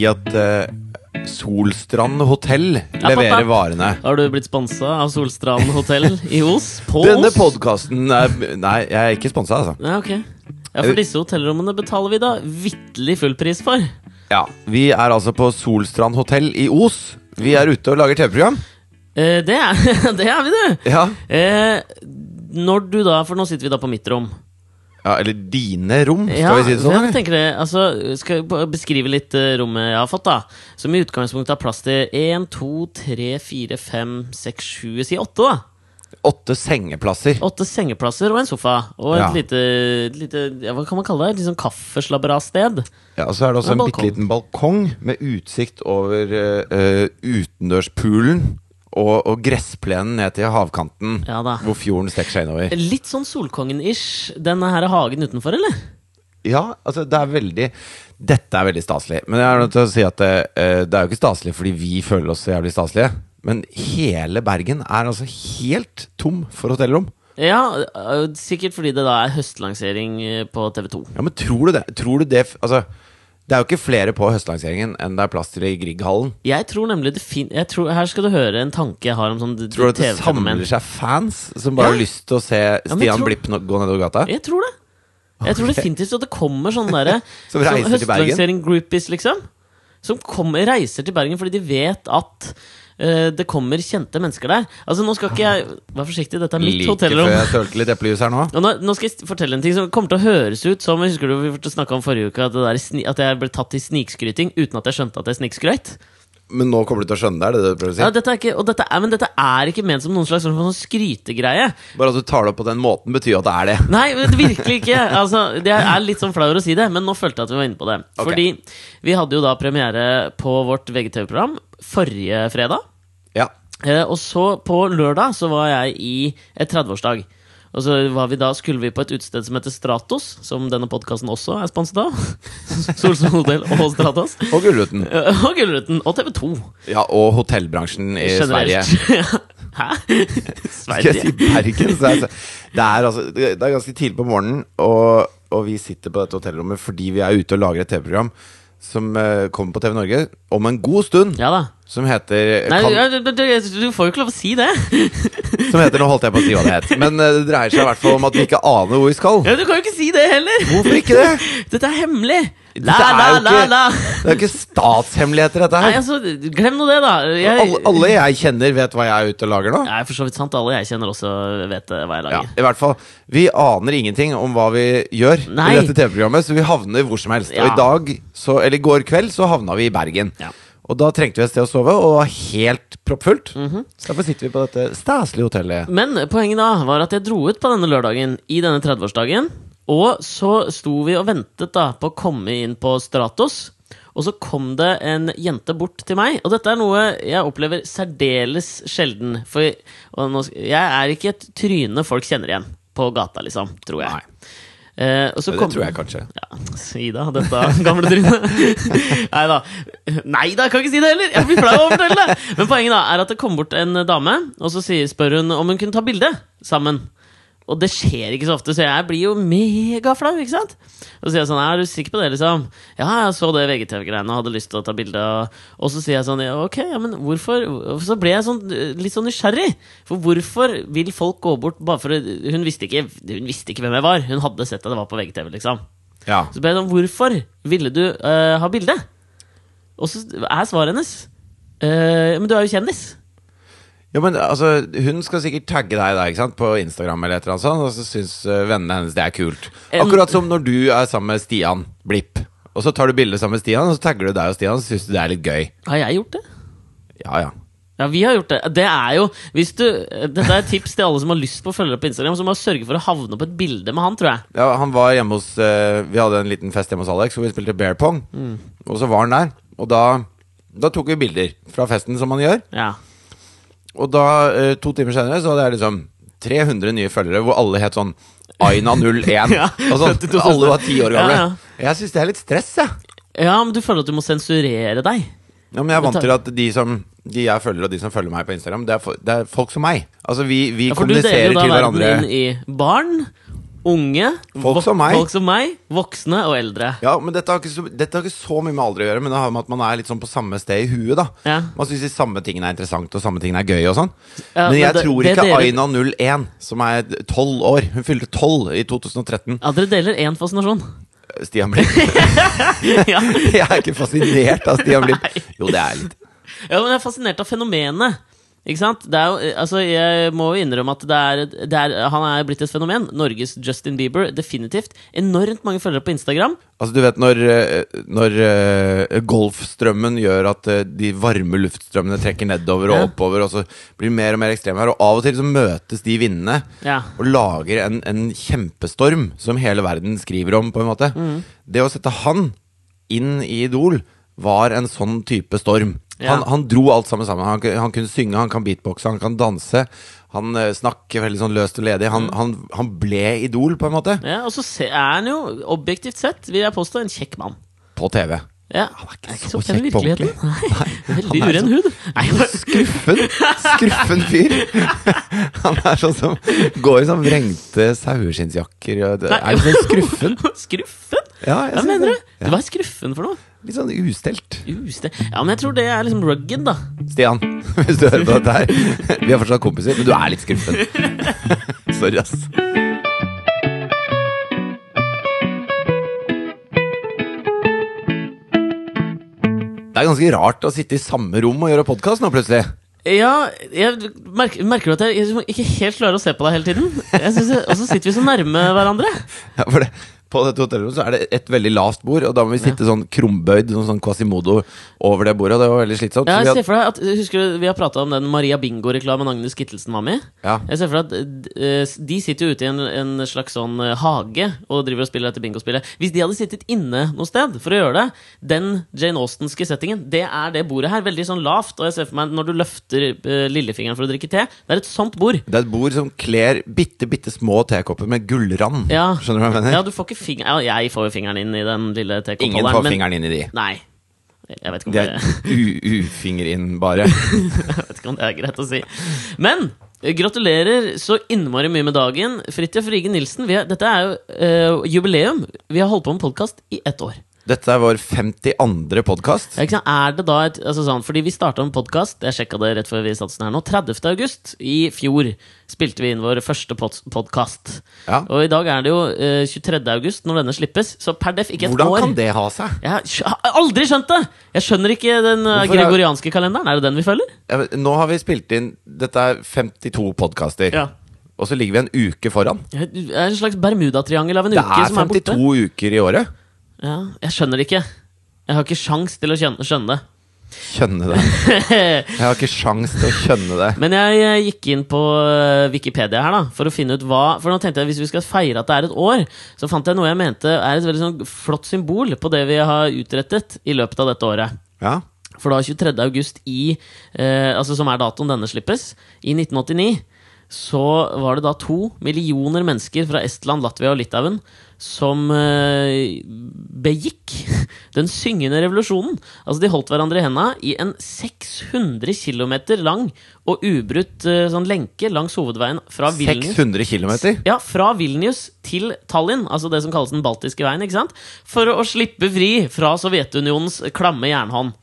si at eh, Solstrand hotell leverer varene. Har du blitt sponsa av Solstrand hotell i Os? På Denne Os? podkasten er Nei, jeg er ikke sponsa, altså. Ja, okay. Ja, For disse hotellrommene betaler vi da vitterlig full pris for. Ja, Vi er altså på Solstrand hotell i Os. Vi er ute og lager TV-program. Eh, det, det er vi, du! Ja. Eh, når du da For nå sitter vi da på mitt rom. Ja, eller dine rom, skal Ja, vi si det sånn? jeg tenker det, altså, skal jeg beskrive litt eh, rommet jeg har fått, da? Som i utgangspunktet har plass til 1, 2, 3, 4, 5, 6, 7 Si 8, da. Åtte sengeplasser. Åtte sengeplasser og en sofa. Og et Ja. lite, lite ja, Hva kan man kalle det? Litt sånn kaffeslabberas-sted. Ja, og så er det også En en bitte liten balkong med utsikt over uh, utendørspoolen og, og gressplenen ned til havkanten, Ja da. hvor fjorden strekker seg innover. Litt sånn Solkongen-ish, denne her hagen utenfor, eller? Ja, altså det er veldig Dette er veldig staselig. Men jeg er nødt til å si at det, eh, det er jo ikke staselig fordi vi føler oss så jævlig staselige. Men hele Bergen er altså helt tom for hotellrom. Ja, øh, sikkert fordi det da er høstlansering øh, på TV2. Ja, men tror du det? Tror du det Altså, det er jo ikke flere på høstlanseringen enn det er plass til i Grieghallen. Jeg tror nemlig det fin jeg tror, Her skal du høre en tanke jeg har om sånn Tror du at det samler seg fans som bare Ja. har lyst til å se Stian Stian tror- Blipp gå nedover gata? Jeg tror det. Jeg tror definitivt at det kommer sånne derre Som reiser til Bergen? Høstlansering-groupies, liksom. Som kommer, reiser til Bergen fordi de vet at det kommer kjente mennesker der. Altså Nå skal ikke jeg Vær forsiktig, dette er mitt Like hotellrom. før jeg litt eplejus her nå. Nå, nå skal jeg fortelle en ting som kommer til å høres ut som Husker du vi snakka om forrige uke at, det der, at jeg ble tatt i snikskryting uten at jeg skjønte at jeg snikskrøyt? Men nå kommer du til å skjønne det, er det det du prøver å si? Ja, dette er ikke, dette er, men dette er ikke ment som noen slags sånn skrytegreie. Bare at du tar det opp på den måten, betyr at det er det. Nei, virkelig ikke. Altså, det er litt sånn flau å si det, men nå følte jeg at vi var inne på det. Okay. Fordi vi hadde jo da premiere på vårt VGTV-program forrige fredag. Eh, og så på lørdag så var jeg i et 30-årsdag. Og så var vi da, skulle vi på et utested som heter Stratos, som denne podkasten også er sponset av. Solstrand hotell og Stratos. Og Gullruten. Eh, Og Gullruten og TV 2. Ja, og hotellbransjen i Sverige. Hæ? Skal jeg si Bergen? Så er det, det, er altså, det er ganske tidlig på morgenen, og, og vi sitter på dette hotellrommet fordi vi er ute og lager et TV-program som eh, kommer på TV Norge om en god stund. Ja da. Som heter Nei, kan, du, du, du får jo ikke lov å si det. Som heter Nå holdt jeg på å si hva det het. Men eh, det dreier seg i hvert fall om at vi ikke aner hvor vi skal. Ja, Du kan jo ikke si det heller! Hvorfor ikke det? Dette er hemmelig! La, la, la, la. Det er jo ikke statshemmeligheter, dette her. Nei, altså, glem nå det, da. Jeg, Alle, alle jeg kjenner, vet hva jeg er ute og lager nå. Det er for så vidt sant. Alle jeg kjenner også vet eh, hva jeg Ja, lager. i hvert fall Vi aner ingenting om hva vi gjør Nei. i dette TV-programmet, så vi havner hvor som helst. Ja. Og i dag, så, eller i går kveld, så havna vi i Bergen. Ja. Og da trengte vi et sted å sove, og var helt proppfullt. Mhm. Så derfor sitter vi på dette staselige hotellet. Men poenget da var at jeg dro ut på denne lørdagen i denne 30-årsdagen. Og så sto vi og ventet da på å komme inn på Stratos. Og så kom det en jente bort til meg. Og dette er noe jeg opplever særdeles sjelden. For jeg er ikke et tryne folk kjenner igjen på gata, liksom. Tror jeg. Nei. Eh, og så Det kom- tror jeg kanskje. Ja, si da, dette gamle trynet. Nei da. Nei da, jeg kan ikke si det heller! Jeg blir flau av å fortelle det! Men poenget da er at det kom bort en dame, og så spør hun om hun kunne ta bilde sammen. Og det skjer ikke så ofte, så jeg blir jo megaflau, ikke sant? Og så sier jeg sånn, er du sikker på det, liksom? Ja, jeg så det VGTV-greiene og hadde lyst til å ta bilde. Og, så sier jeg sånn, ja, ok, ja, men hvorfor? Så ble jeg sånn, litt sånn nysgjerrig. For hvorfor vil folk gå bort bare for Hun visste ikke, hun visste ikke hvem jeg var. Hun hadde sett at det var på VGTV, liksom. Ja. Så ble jeg sånn, hvorfor ville du uh, ha bilde? Og så er svaret hennes uh, Men du er jo kjendis. Ja, men altså, hun skal sikkert tagge deg da, ikke sant? på Instagram, eller et eller annet sånt, og så syns eh, vennene hennes det er kult. Akkurat som når du er sammen med Stian Blipp, og så tar du bilde sammen med Stian, og så tagger du deg og Stian, og så syns du det er litt gøy. Har jeg gjort det? Ja, ja. Ja, vi har gjort det. Det er jo hvis du, Dette er et tips til alle som har lyst på å følge deg på Instagram. Så må sørge for å havne på et bilde med han, tror jeg. Ja, han var hjemme hos eh, Vi hadde en liten fest hjemme hos Alex hvor vi spilte bear pong. Mm. Og så var han der. Og da, da tok vi bilder fra festen, som man gjør. Ja. Og da, eh, to timer senere, så hadde jeg liksom 300 nye følgere hvor alle het sånn Aina01. Ja, og sånn, alle var ti år gamle. Ja, ja. Jeg syns det er litt stress, jeg. ja, men du føler at du må sensurere deg? Ja, men jeg er vant til at de som De jeg følger, og de som følger meg på Instagram, det er, det er folk som meg. Altså, vi, vi Ja, for du deler jo da verden inn i barn Unge, Folk som meg. folk som meg, voksne og eldre. Ja, men dette har, ikke så, har ikke så mye med alder å gjøre, men det har med at man er litt sånn på samme sted i huet, da. Ja. Man syns de samme tingene er interessant, og samme tingene er gøy og sånn. Ja, men men jeg det- tror det ikke dere- Aina 01, som er 12 år Hun fylte 12 i 2013. Ja, dere deler én fascinasjon. Stian Blipp. jeg er ikke fascinert av Stian Blipp. Jo, det er litt. ja, men jeg er fascinert av fenomenet. Ikke sant? Det er jo, altså, jeg må jo innrømme at det er, det er, han er blitt et fenomen. Norges Justin Bieber. Definitivt. Enormt mange følgere på Instagram. Altså, du vet når, eh, når eh, Golfstrømmen gjør at eh, de varme luftstrømmene trekker nedover og Ja. oppover, og så blir det mer og mer ekstreme her, og av og til så møtes de vindene Ja. og lager en, en kjempestorm som hele verden skriver om, på en måte. Mm. Det å sette han inn i Idol var en sånn type storm. Ja. Han, han dro alt sammen sammen. Han, han kunne synge, han kan beatboxe, han kan danse. Han eh, snakker veldig sånn løst og ledig. Mm. Han, han, han ble Idol, på en måte, Ja, og så er han jo objektivt sett, vil jeg påstå, en kjekk mann. på TV. Ja. Han er ikke Er så så kjekk på virkeligheten. Nei, veldig uren hud. Nei, Skruffen! Skruffen fyr! Han er sånn som går i sånn vrengte saueskinnsjakker. Er litt sånn skruffen? skruffen? Ja, Hva mener det. du? Hva er skruffen for noe? Litt sånn ustelt. Ustelt. Ja, men jeg tror det er liksom rugged, da. Stian, hvis du hører på dette her. Vi er fortsatt kompiser, men du er litt skruffen. Sorry, ass. Det er ganske rart å sitte i samme rom og gjøre podkast nå, plutselig. Ja, jeg merker, merker du at jeg liksom ikke helt klarer å se på deg hele tiden? Og så sitter vi så nærme hverandre. Ja, for det, på dette hotellrommet så er det et veldig lavt bord, og da må vi sitte sånn krumbøyd, sånn, sånn Quasimodo, over det bordet. Og det var veldig slitsomt. Ja, jeg ser for deg at, Husker du vi har prata om den Maria Bingo-reklamen Agnes Kittelsen var med? Ja. Jeg ser for deg at eh, De sitter jo ute i en, en slags sånn eh, hage og driver og spiller dette bingospillet. Hvis de hadde sittet inne noe sted for å gjøre det, den Jane Austenske settingen, det er det bordet her. Veldig sånn lavt. Og jeg ser for meg når du løfter eh, lillefingeren for å drikke te, det er et sånt bord. Det er et bord som kler bitte, bitte små tekopper med gullrand. Ja. Skjønner du hva jeg mener? Ja, du får ikke finger... Ja, jeg får jo fingeren inn i den lille Ingen får men- fingeren inn i de. Nei. Jeg vet ikke om det er u- ufinger inn, bare. Jeg vet ikke om det er greit å si. Men gratulerer så innmari mye med dagen. Fridtjof Rige Nilsen, er, dette er jo uh, jubileum. Vi har holdt på med podkast i ett år. Dette er vår 52. podkast. Ja. Er det da et, altså sånn, fordi vi starta en podkast, jeg sjekka det rett før vi satte her nå, 30. august i fjor spilte vi inn vår første podkast. Ja. Og i dag er det jo eh, 23. august når denne slippes, så per def ikke et Hvordan år. kan det ha seg? Jeg har aldri skjønt det! Jeg skjønner ikke den eh, Hvorfor er- gregorianske kalenderen. Er det den vi følger? Ja, Nå har vi spilt inn Dette er 52 podkaster. Ja. Og så ligger vi en uke foran. Det er en slags bermudatriangel av en uke som er borte. Det er 52 uker i året. Ja, jeg skjønner det ikke. Jeg har ikke sjans til å skjønne, skjønne det. Kjønne det. Jeg har ikke sjans til å kjønne det. Men jeg, gikk inn på eh, Wikipedia her da for å finne ut hva For nå tenkte jeg hvis vi skal feire at det er et år, så fant jeg noe jeg mente er et veldig sånn flott symbol på det vi har utrettet i løpet av dette året. Ja. For da 23. august i eh, Altså som er datoen denne slippes, i 1989, så var det da to millioner mennesker fra Estland, Latvia og Litauen som eh, begikk den syngende revolusjonen. Altså De holdt hverandre i henda i en 600 km lang og ubrutt eh, sånn lenke langs hovedveien fra Vilnius 600 km. ja, fra Vilnius til Tallinn, altså det som kalles den baltiske veien, ikke sant? For å slippe fri fra Sovjetunionens klamme jernhånd.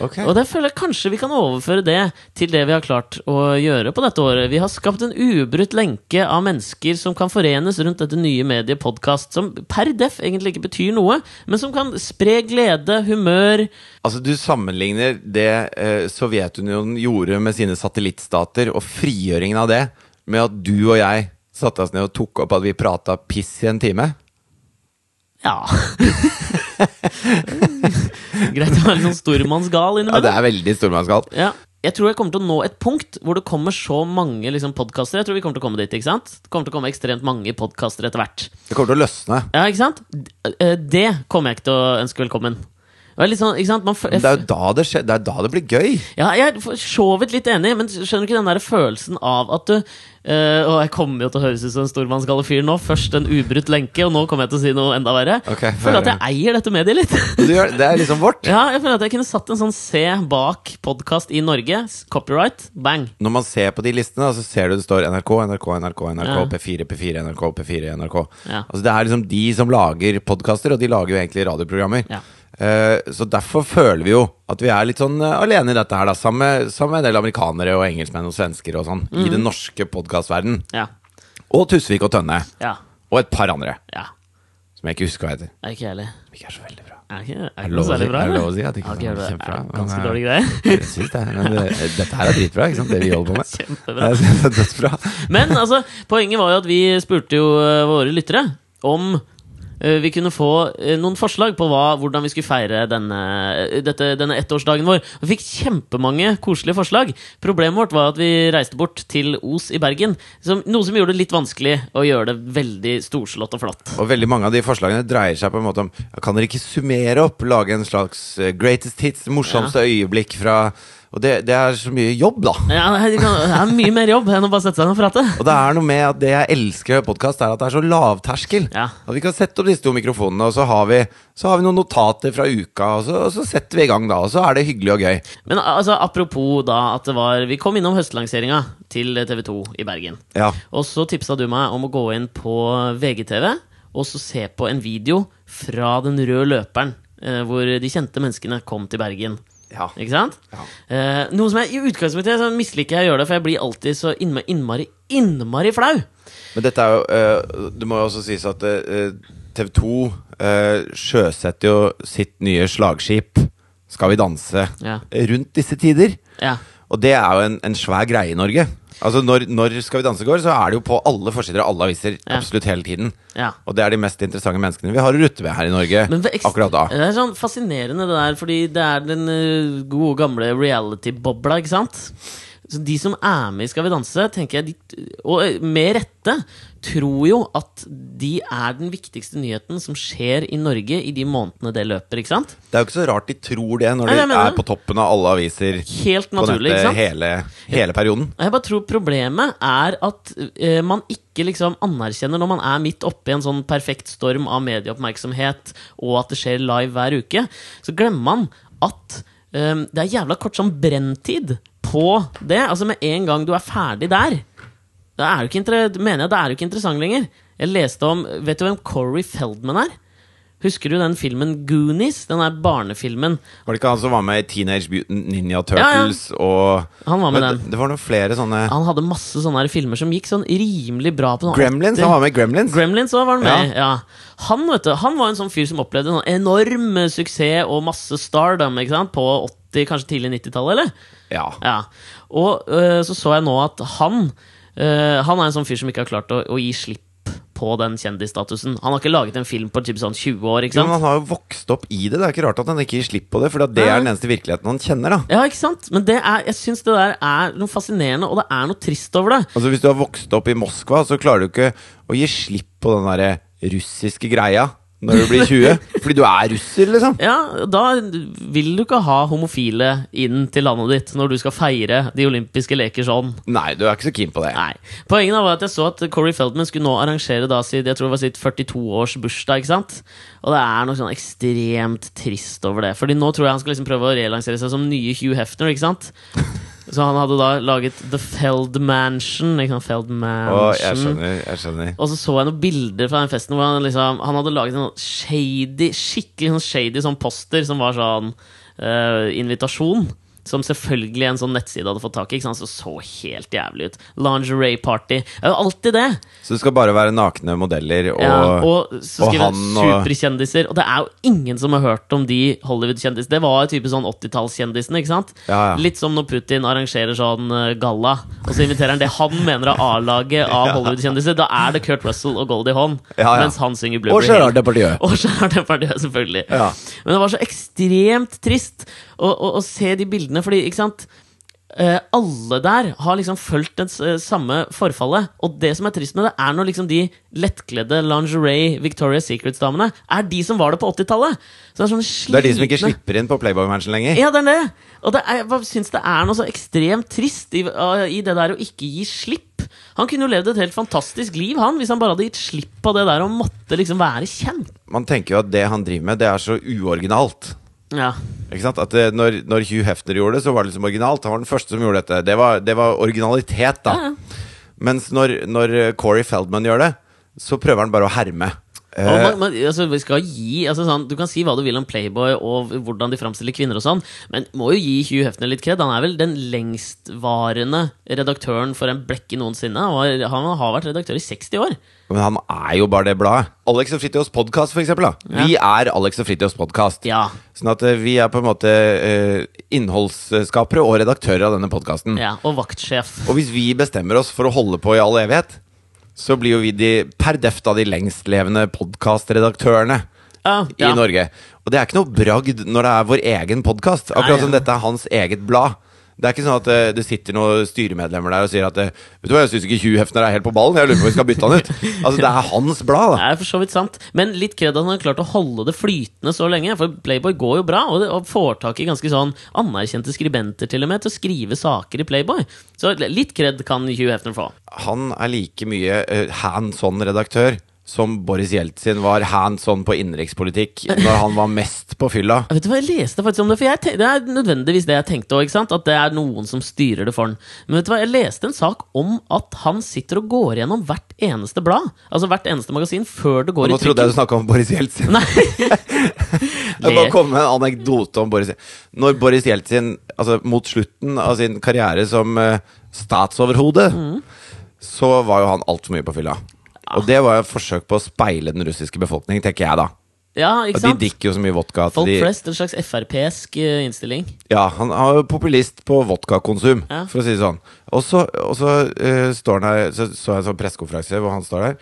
Ok. Og det føler jeg kanskje vi kan overføre det til det vi har klart å gjøre på dette året. Vi har skapt en ubrutt lenke av mennesker som kan forenes rundt dette nye mediet podkast, som per def egentlig ikke betyr noe, men som kan spre glede, humør Altså Du sammenligner det eh, Sovjetunionen gjorde med sine satellittstater, og frigjøringen av det, med at du og jeg satte oss ned og tok opp at vi prata piss i en time? Ja. Greit å være sånn stormannsgal Ja, det er veldig stormannsgalt. Ja. Jeg tror jeg kommer til å nå et punkt hvor det kommer så mange liksom, podkaster. Jeg tror vi kommer til å komme dit, ikke sant? Det kommer til å komme ekstremt mange podkaster etter hvert. Det kommer til å løsne. Ja, ikke sant? Eh, Det kommer jeg ikke til å ønske velkommen. Sånn? Man, det er jo da det skjer. Det da det blir gøy. Ja, jeg er for så vidt litt enig, men skjønner du ikke den der følelsen av at du øh, Og jeg kommer jo til å høres ut som en stormannsgale fyr nå. Først en ubrutt lenke, og nå kommer jeg til å si noe enda verre. Okay, føler at jeg eier dette mediet litt. Gjør, det er liksom vårt. ja, jeg føler at jeg kunne satt en sånn C bak podkast i Norge. Copyright. Bang. Når man ser på de listene, så ser du det står NRK, NRK, NRK, NRK, Ja. P4, P4, NRK, P4, NRK. Ja. Altså Det er liksom de som lager podkaster, og de lager jo egentlig radioprogrammer. Ja. Eh, så derfor føler vi jo at vi er litt sånn eh, alene i dette her, da. Sammen med, en del amerikanere og engelskmenn og svensker og sånn. I Mhm. den norske podkastverdenen. Ja. Og Tusvik og Tønne. Ja. Og et par andre. ja. Som jeg ikke husker hva heter. Er ikke heller. Ikke er så veldig bra. Er ikke, er det det noe lov å si- særlig bra? er det lov å si at det ikke kjempebra, er men, Ganske dårlig greie. Jeg synes det, men det, dette her er dritbra, ikke sant? Det vi holder på med. Kjempebra. Jeg synes det er dødsbra. Men altså, poenget var jo at vi spurte jo eh, våre lyttere om eh, vi kunne få eh, noen forslag på hva, hvordan vi skulle feire denne, eh, dette, denne ettårsdagen vår. Vi fikk kjempemange koselige forslag. Problemet vårt var at vi reiste bort til Os i Bergen. Som, noe som gjorde det litt vanskelig å gjøre det veldig storslått og flott. Og veldig mange av de forslagene dreier seg på en måte om Kan dere ikke summere opp? Lage en slags eh, greatest hits, morsomste øyeblikk fra Og det, det er så mye jobb, da. Ja, det er- mye mer jobb enn å bare sette seg ned og prate. Og det er noe med at det jeg elsker ved podkast, er at det er så lavterskel. Ja. At vi kan sette opp disse to mikrofonene, og så har vi, så har vi noen notater fra uka, og så, og så setter vi i gang da. Og så er det hyggelig og gøy. Men altså, apropos da at det var Vi kom innom høstlanseringa til TV2 i Bergen. Ja. Og så tipsa du meg om å gå inn på VGTV og så se på en video fra den røde løperen, eh, hvor de kjente menneskene kom til Bergen. Ja. Ikke sant? Ja. Eh, noe som jeg i utgangspunktet så misliker jeg å gjøre det, for jeg blir alltid så innmari, innmari, innmari flau. Men dette er jo eh, Det må jo også sies at eh, TV 2 eh, sjøsetter jo sitt nye slagskip Skal vi danse Ja. rundt disse tider. Ja. Og det er jo en, en svær greie i Norge. Altså når, når Skal vi danse går, så er det jo på alle forsider av alle aviser Ja. absolutt hele tiden. ja. Og det er de mest interessante menneskene vi har å rutte med her i Norge akkurat da. Det er sånn fascinerende det der, fordi det er den eh, gode gamle reality-bobla, ikke sant? Så de som er med i Skal vi danse, tenker jeg, de, og eh, med rette, tror jo at de er den viktigste nyheten som skjer i Norge i de månedene det løper, ikke sant? Det er jo ikke så rart de tror det når de Nei, er på toppen av alle aviser Helt på naturlig, ikke nettet hele, hele perioden. Jeg bare tror problemet er at uh, man ikke liksom anerkjenner når man er midt oppi en sånn perfekt storm av medieoppmerksomhet, og at det skjer live hver uke, så glemmer man at eh, det er jævla kort sånn brenntid på det. Altså Med en gang du er ferdig der, da er du ikke inter mener jeg da er du ikke interessant lenger. Jeg leste om Vet du hvem Corey Feldman er? Husker du den filmen Goonies? Den der barnefilmen. Var det ikke han som var med i Teenage Mutant Ninja ja. Turtles og Han var med den. det, det var noen flere sånne Han hadde masse sånne filmer som gikk sånn rimelig bra på noen Gremlins? 80 Han var med i Gremlins. Gremlins var han med ja. Ja. Han, vet du, han var en sånn fyr som opplevde en sånn enorm suksess og masse stardom ikke sant? på 80-, kanskje tidlig 90-tallet, eller? Ja. Ja. Og uh, så så jeg nå at han uh, Han er en sånn fyr som ikke har klart å, å gi slipp på den kjendisstatusen. Han har ikke laget en film på typ sånn 20 år, ikke sant? men han har jo vokst opp i det. Det er ikke rart at han ikke gir slipp på det, for det er den eneste virkeligheten han kjenner. da Ja, ikke sant? Men det er, jeg syns det der er noe fascinerende, og det er noe trist over det. Altså Hvis du har vokst opp i Moskva, så klarer du ikke å gi slipp på den derre russiske greia når du blir 20. Fordi du er russer, liksom. Ja, da vil du ikke ha homofile inn til landet ditt når du skal feire de olympiske leker sånn. Nei, du er ikke så keen på det. Nei. Poenget var at jeg så at Corey Feldman skulle nå arrangere da sitt, jeg tror det var sitt 42-års bursdag. ikke sant? Og det er noe sånn ekstremt trist over det. Fordi nå tror jeg han skal liksom prøve å relansere seg som nye Hugh Hefner. ikke sant? Så han hadde da laget The Feld Mansion. Ikke sant? Feld Å, jeg skjønner. jeg skjønner Og så så jeg noen bilder fra den festen hvor han liksom Han hadde laget en shady, skikkelig sånn shady sånn poster som var sånn uh, invitasjon. Som selvfølgelig en sånn nettside hadde fått tak i. Så så helt jævlig ut. Lingerie party. Det er jo alltid det. Så det skal bare være nakne modeller og, ja, og så og han og- superkjendiser. Og det er jo ingen som har hørt om de Hollywood-kjendisene. Det var type sånn 80-tallskjendisene. ikke sant? Ja, ja. Litt som når Putin arrangerer sånn eh, galla, og så inviterer han det han mener er A-laget av Hollywood-kjendiser. Da er det Kurt Russell og Goldie Hawn mens han synger Og Blueberry Gerard Depardieu. og Gerard Depardieu, selvfølgelig. Men det var så ekstremt trist å, å, å se de bildene, fordi ikke sant eh, alle der har liksom fulgt det eh, samme forfallet. Og det som er trist med det, er når liksom de lettkledde lingerie Victoria's Secrets-damene er de som var det på 80-tallet. Det Det er de som ikke slipper inn på Playboy-matchen lenger. Ja, det er det. Og det er, jeg syns det er noe så ekstremt trist i, uh, i det der å ikke gi slipp. Han kunne jo levd et helt fantastisk liv, han, hvis han bare hadde gitt slipp på det der og måtte liksom være kjent. Man tenker jo at det han driver med, det er så uoriginalt. Ja. Ikke sant? At det, når, når Hugh Hefner gjorde det, så var det liksom originalt. Han var den første som gjorde dette. Det var, det var originalitet, da. Ja. Mens når, når Corey Feldman gjør det, så prøver han bare å herme. Eh, man, man, altså, vi skal gi, altså, sånn, du kan si hva du vil om Playboy og hvordan de framstiller kvinner, og sånn men må jo gi Hugh Hefner litt kred. Han er vel den lengstvarende redaktøren for en blekke noensinne. Og han har vært redaktør i 60 år. men han er jo bare det bladet. Alex og Fritjofs podkast, for eksempel. Da. Vi er Alex og Fritjofs podkast. Ja. Sånn at eh, vi er på en måte eh, innholdsskapere og redaktører av denne podkasten. ja og vaktsjef. Og hvis vi bestemmer oss for å holde på i all evighet, så blir jo vi de per deft av de lengstlevende podkastredaktørene Ja, i. Norge. Og det er ikke noe bragd når det er vår egen podkast. Akkurat som dette er hans eget blad. Det er ikke sånn at eh, det sitter noen styremedlemmer der og sier at eh, Vet du hva, jeg syns ikke Hugh Hefner er helt på ballen. Jeg lurer på om vi skal bytte han ut. Altså, det er hans blad, Det er for så vidt sant. Men litt kred at han har klart å holde det flytende så lenge. For Playboy går jo bra, og, det, og får tak i ganske sånn anerkjente skribenter til og med til å skrive saker i Playboy. Så litt kred kan Hugh Hefner få. Han er like mye uh, hands on-redaktør som Boris Jeltsin var hands on på innenrikspolitikk når han var mest på fylla. Vet du hva, Jeg leste faktisk om det, for jeg det er nødvendigvis det jeg tenkte òg. At det er noen som styrer det for han. Men vet du hva, jeg leste en sak om at han sitter og går gjennom hvert eneste blad. Altså hvert eneste magasin før det går Nå i trodde jeg du snakka om Boris Jeltsin. Nei. Jeg bare komme med en anekdote om Boris Når Boris Jeltsin, altså mot slutten av sin karriere som uh, statsoverhode, så var jo han altfor mye på fylla. Og det var et forsøk på å speile den russiske befolkning, tenker jeg da. Ja, ikke Og de sant? drikker jo så mye vodka Folk de flest, en slags Frp-sk eh, innstilling. Ja, han er jo populist på vodkakonsum, Ja. for å si det sånn. Og så, og så uh, står han her Så så jeg en sånn pressekonferanse hvor han står der.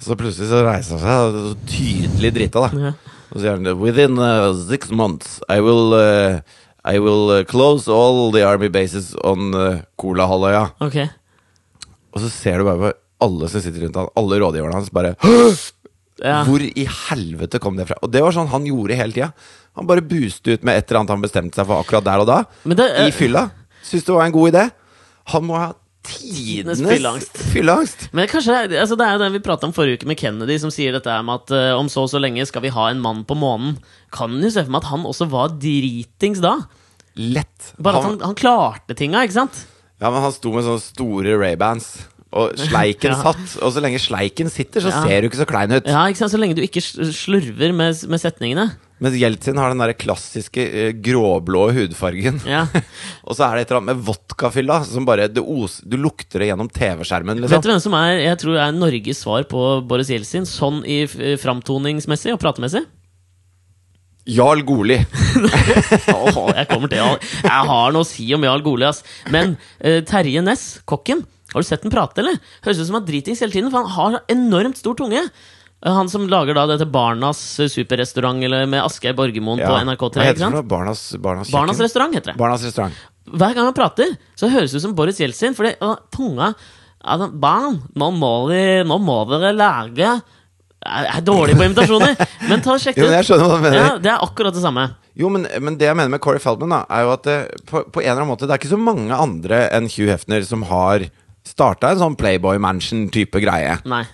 Så plutselig så reiser han seg, og så tydelig drita, da. Ja. Og så sier han Within uh, six months I will uh, I will uh, close all the army bases on uh, Kolahalvøya. Ok. Og så ser du bare på alle som sitter rundt han, alle rådgiverne hans, bare Ja. Hvor i helvete kom det fra? Og det var sånn han gjorde hele tida. Han bare buste ut med et eller annet han bestemte seg for akkurat der og da. Det, I fylla. Syns det var en god idé. Han må ha Tidenes fylleangst. fylleangst. Men kanskje, altså det er jo det vi prata om forrige uke med Kennedy, som sier dette med at uh, om så og så lenge skal vi ha en mann på månen. Kan jo se for meg at han også var dritings da. Lett. Bare at Han, han, han klarte tinga, ikke sant? ja, men han sto med sånne store Ray-bands. Og sleiken Ja. satt. Og så lenge sleiken sitter, så Ja. ser du ikke så klein ut. Ja, ikke sant? Så lenge du ikke slurver med, med setningene. Mens Jeltsin har den der klassiske eh, gråblå hudfargen. Ja. og så er det et eller annet med vodkafylla som bare du, os, Du lukter det gjennom TV-skjermen, Vet liksom. du hvem som er jeg tror er Norges svar på Boris Jeltsin, sånn i f- framtoningsmessig og pratemessig? Jarl Goli. oh, jeg kommer til Jarl. Jeg har noe å si om Jarl Goli, ass. Men eh, Terje Næss, kokken, har du sett den prate, eller? Høres ut som han dritings hele tiden, for han har enormt stor tunge. Eh, Han som lager da dette Barnas eh, superrestaurant eller med Asgeir Borgermoen på NRK3. Hva heter det for? Barnas, Barnas, Barnas restaurant heter det. Barnas restaurant. Hver gang han prater, så høres det ut som Boris Jeltsin. Uh, tunga altså, Barn, nå må, vi, nå må dere lage Jeg er dårlig på invitasjoner, men ta og sjekk det mener. Ja, det er akkurat det samme. Jo, men, men det jeg mener med Corey Feldman, da, er jo at det, på, på en eller annen måte Det er ikke så mange andre enn Hugh Hefner som har starta en sånn Playboy Mansion-type greie. Nei.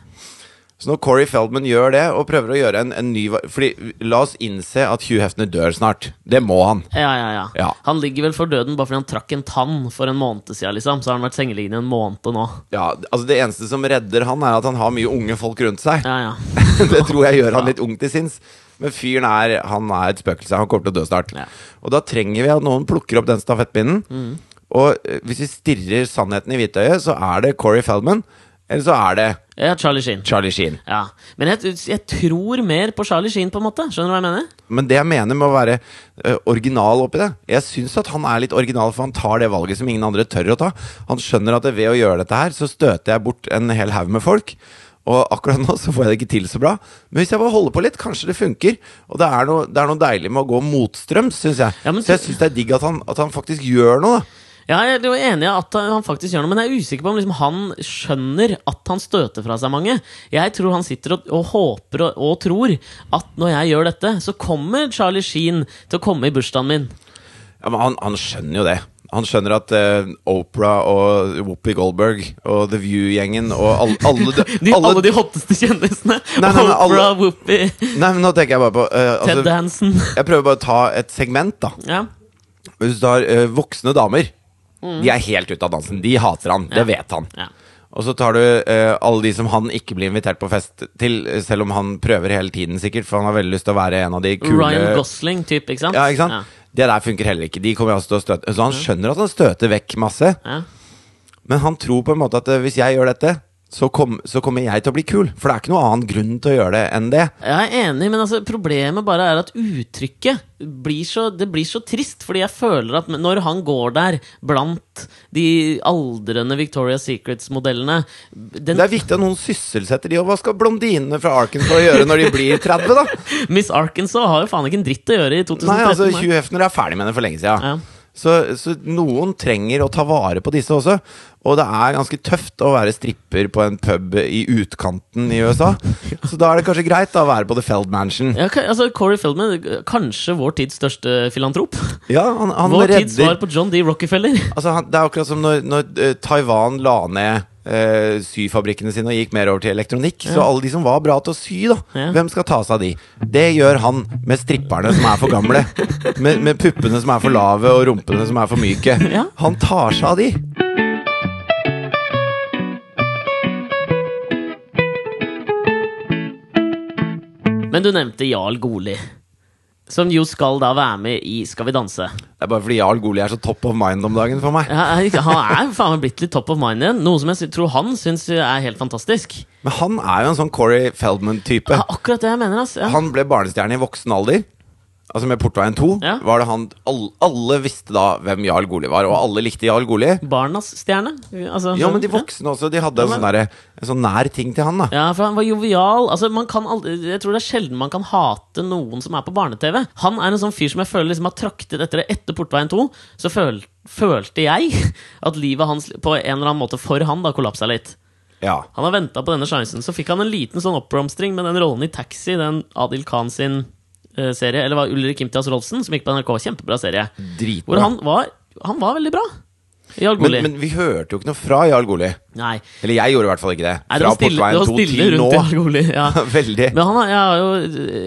Så når Corey Feldman gjør det, og prøver å gjøre en, en ny Fordi La oss innse at Hugh Hefner dør snart. Det må han. Ja, ja, ja, Ja. Han ligger vel for døden bare fordi han trakk en tann for en måned siden. Liksom. Så har han vært sengeliggende en måned nå. Ja, altså Det eneste som redder han, er at han har mye unge folk rundt seg. Ja, ja. det tror jeg gjør han litt ung til sinns. Men fyren er Han er et spøkelse. Han kommer til å dø snart. Ja. Og da trenger vi at noen plukker opp den stafettpinnen. Og eh, hvis vi stirrer sannheten i hvitøyet, så er det Corey Feldman. Eller så er det ja Charlie Sheen. Charlie Sheen. Ja. Men jeg, jeg tror mer på Charlie Sheen, på en måte. Skjønner du hva jeg mener? Men det jeg mener med å være uh, original oppi det Jeg syns at han er litt original, for han tar det valget som ingen andre tør å ta. Han skjønner at ved å gjøre dette her, så støter jeg bort en hel haug med folk. Og akkurat nå så får jeg det ikke til så bra. Men hvis jeg bare holder på litt, kanskje det funker. Og det er noe, det er noe deilig med å gå motstrøms, syns jeg. Ja, men så jeg syns det er digg at han, at han faktisk gjør noe. da Ja, jeg er enig i at han faktisk gjør noe, men jeg er usikker på om liksom han skjønner at han støter fra seg mange. Jeg tror han sitter og, og håper og, og tror at når jeg gjør dette, så kommer Charlie Sheen til å komme i bursdagen min. Ja, men han, han skjønner jo det. Han skjønner at uh, Oprah og Whoopi Goldberg og The View-gjengen og alle, alle, De, alle, de hotteste kjendisene. Nei, nei, alle- Oprah, Whoopi, Nei, men nå tenker jeg bare på uh, Ted altså, Hansen. Jeg prøver bare å ta et segment, da. Ja. Hvis du tar uh, voksne damer. De er helt ute av dansen. De hater han. Det Mm. Vet han. Ja. Og så tar du eh, alle de som han ikke blir invitert på fest til, eh, selv om han prøver hele tiden, sikkert, for han har veldig lyst til å være en av de kule Ryan Gosling, typ, ikke sant? Ja, ikke sant? Det der funker heller ikke. De kommer også til å støte Så han skjønner at han støter vekk masse, Ja. men han tror på en måte at eh, hvis jeg gjør dette, så, kom, så kommer jeg til å bli kul. For det er ikke noen annen grunn til å gjøre det enn det. Jeg er enig, men altså, problemet bare er at uttrykket blir så, det blir så trist. Fordi jeg føler at når han går der blant de aldrende Victoria's Secrets-modellene Det er viktig at noen sysselsetter de, og hva skal blondinene fra Arkansas gjøre når de blir 30, da? Miss Arkansas har jo faen ikke en dritt å gjøre i 2013. Nei, altså. Hugh Hefner er ferdig med det for lenge siden. Ja. Så, så noen trenger å ta vare på disse også. Og det er ganske tøft å være stripper på en pub i utkanten i USA. Så da er det kanskje greit da å være på The Feld Mansion. Ja, altså, Corey Feldman, kanskje vår tids største filantrop. Ja, han, han Vår tids svar på John D. Rockefeller. altså, han, Det er akkurat som når, når eh, Taiwan la ned Uh, syfabrikkene sine og gikk mer over til elektronikk. Så alle de som var bra til å sy, da, Ja. hvem skal ta seg av de? Det gjør han med stripperne som er for gamle. Med, med puppene som er for lave, og rumpene som er for myke. Ja. Han tar seg av de. Men du nevnte Jarl Goli. Som jo skal da være med i Skal vi danse. Det er bare fordi Jarl Goli er så top of mind om dagen for meg. Ja, han er faen meg blitt litt top of mind igjen. Noe som jeg tror han syns er helt fantastisk. Men han er jo en sånn Corey Feldman-type. Ja, akkurat det jeg mener. ass. Ja. Han ble barnestjerne i voksen alder. Altså Med Portveien 2 Ja. var det han alle, alle visste da hvem Jarl Goli var, og alle likte Jarl Goli. Barnas stjerne. Altså, Ja, men de voksne også. De hadde Ja, en men- sånn, en sånn nær ting til han. da Ja, for han var jovial. Altså, man kan aldri, jeg tror det er sjelden man kan hate noen som er på barne-TV. Han er en sånn fyr som jeg føler liksom har traktet etter det. Etter Portveien 2 så føl, følte jeg at livet hans på en eller annen måte for han da kollapsa litt. Ja Han har venta på denne sjansen. Så fikk han en liten sånn oppblomstring med den rollen i Taxi, den Adil Khan sin serie. Eller var Ulrik Imtias Rolfsen, som gikk på NRK. Kjempebra serie. Hvor Dritbra. han var, han var veldig bra. Men, men vi hørte jo ikke noe fra Jarl Goli. Nei. Eller jeg gjorde i hvert fall ikke det. Nei, det Fra stille, Portveien 2 stille til nå. Goli. Ja. Veldig. Men han, jeg, har jo,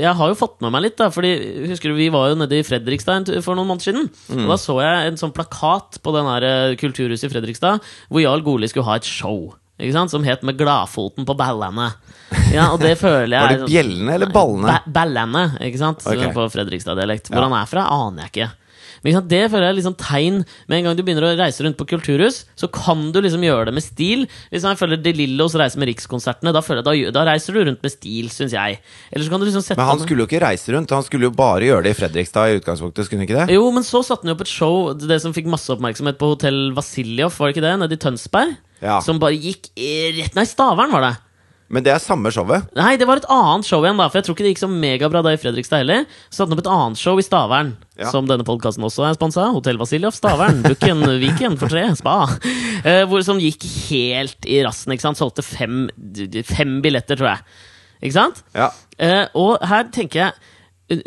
jeg har jo fått med meg litt, da. Fordi husker du, Vi var jo nede i Fredrikstad for noen måneder siden. Mm. Og Da så jeg en sånn plakat på den her eh, kulturhuset i Fredrikstad hvor Jarl Goli skulle ha et show. Som het Med gladfoten på ballene. Ja, og det føler jeg Var det sånn- bjellene eller ballene? Ba ballene, ikke sant? Okay. På Fredrikstad-dialekt. Hvor Ja. han er fra, aner jeg ikke. Men det føler jeg er liksom tegn Med en gang du begynner å reise rundt på kulturhus, så kan du liksom gjøre det med stil. Hvis jeg føler De Lillos reiser med Rikskonsertene, da, føler jeg, da, da reiser du rundt med stil, syns jeg. Eller så kan du liksom Men han skulle jo ikke reise rundt. Han skulle jo bare gjøre det i Fredrikstad i utgangspunktet. Skulle han ikke det? Jo, men så satte han jo opp et show, det som fikk masse oppmerksomhet på Hotell Vasiljov, var det ikke det? Nede i Tønsberg. Ja. Som bare gikk rett Nei, Stavern var det. Men det er samme showet. Nei, det var et annet show igjen, da. For jeg tror ikke det gikk så megabra da i Fredrikstad heller. Så satte han opp et annet show i Stavern, Ja. som denne podkasten også er sponsa. Hotell Vasiljov, Stavern. Bukken Viken for tre. Spa. Uh, hvor, som gikk helt i rassen. ikke sant? Solgte fem, fem billetter, tror jeg. Ikke sant? Ja. Uh, og her tenker jeg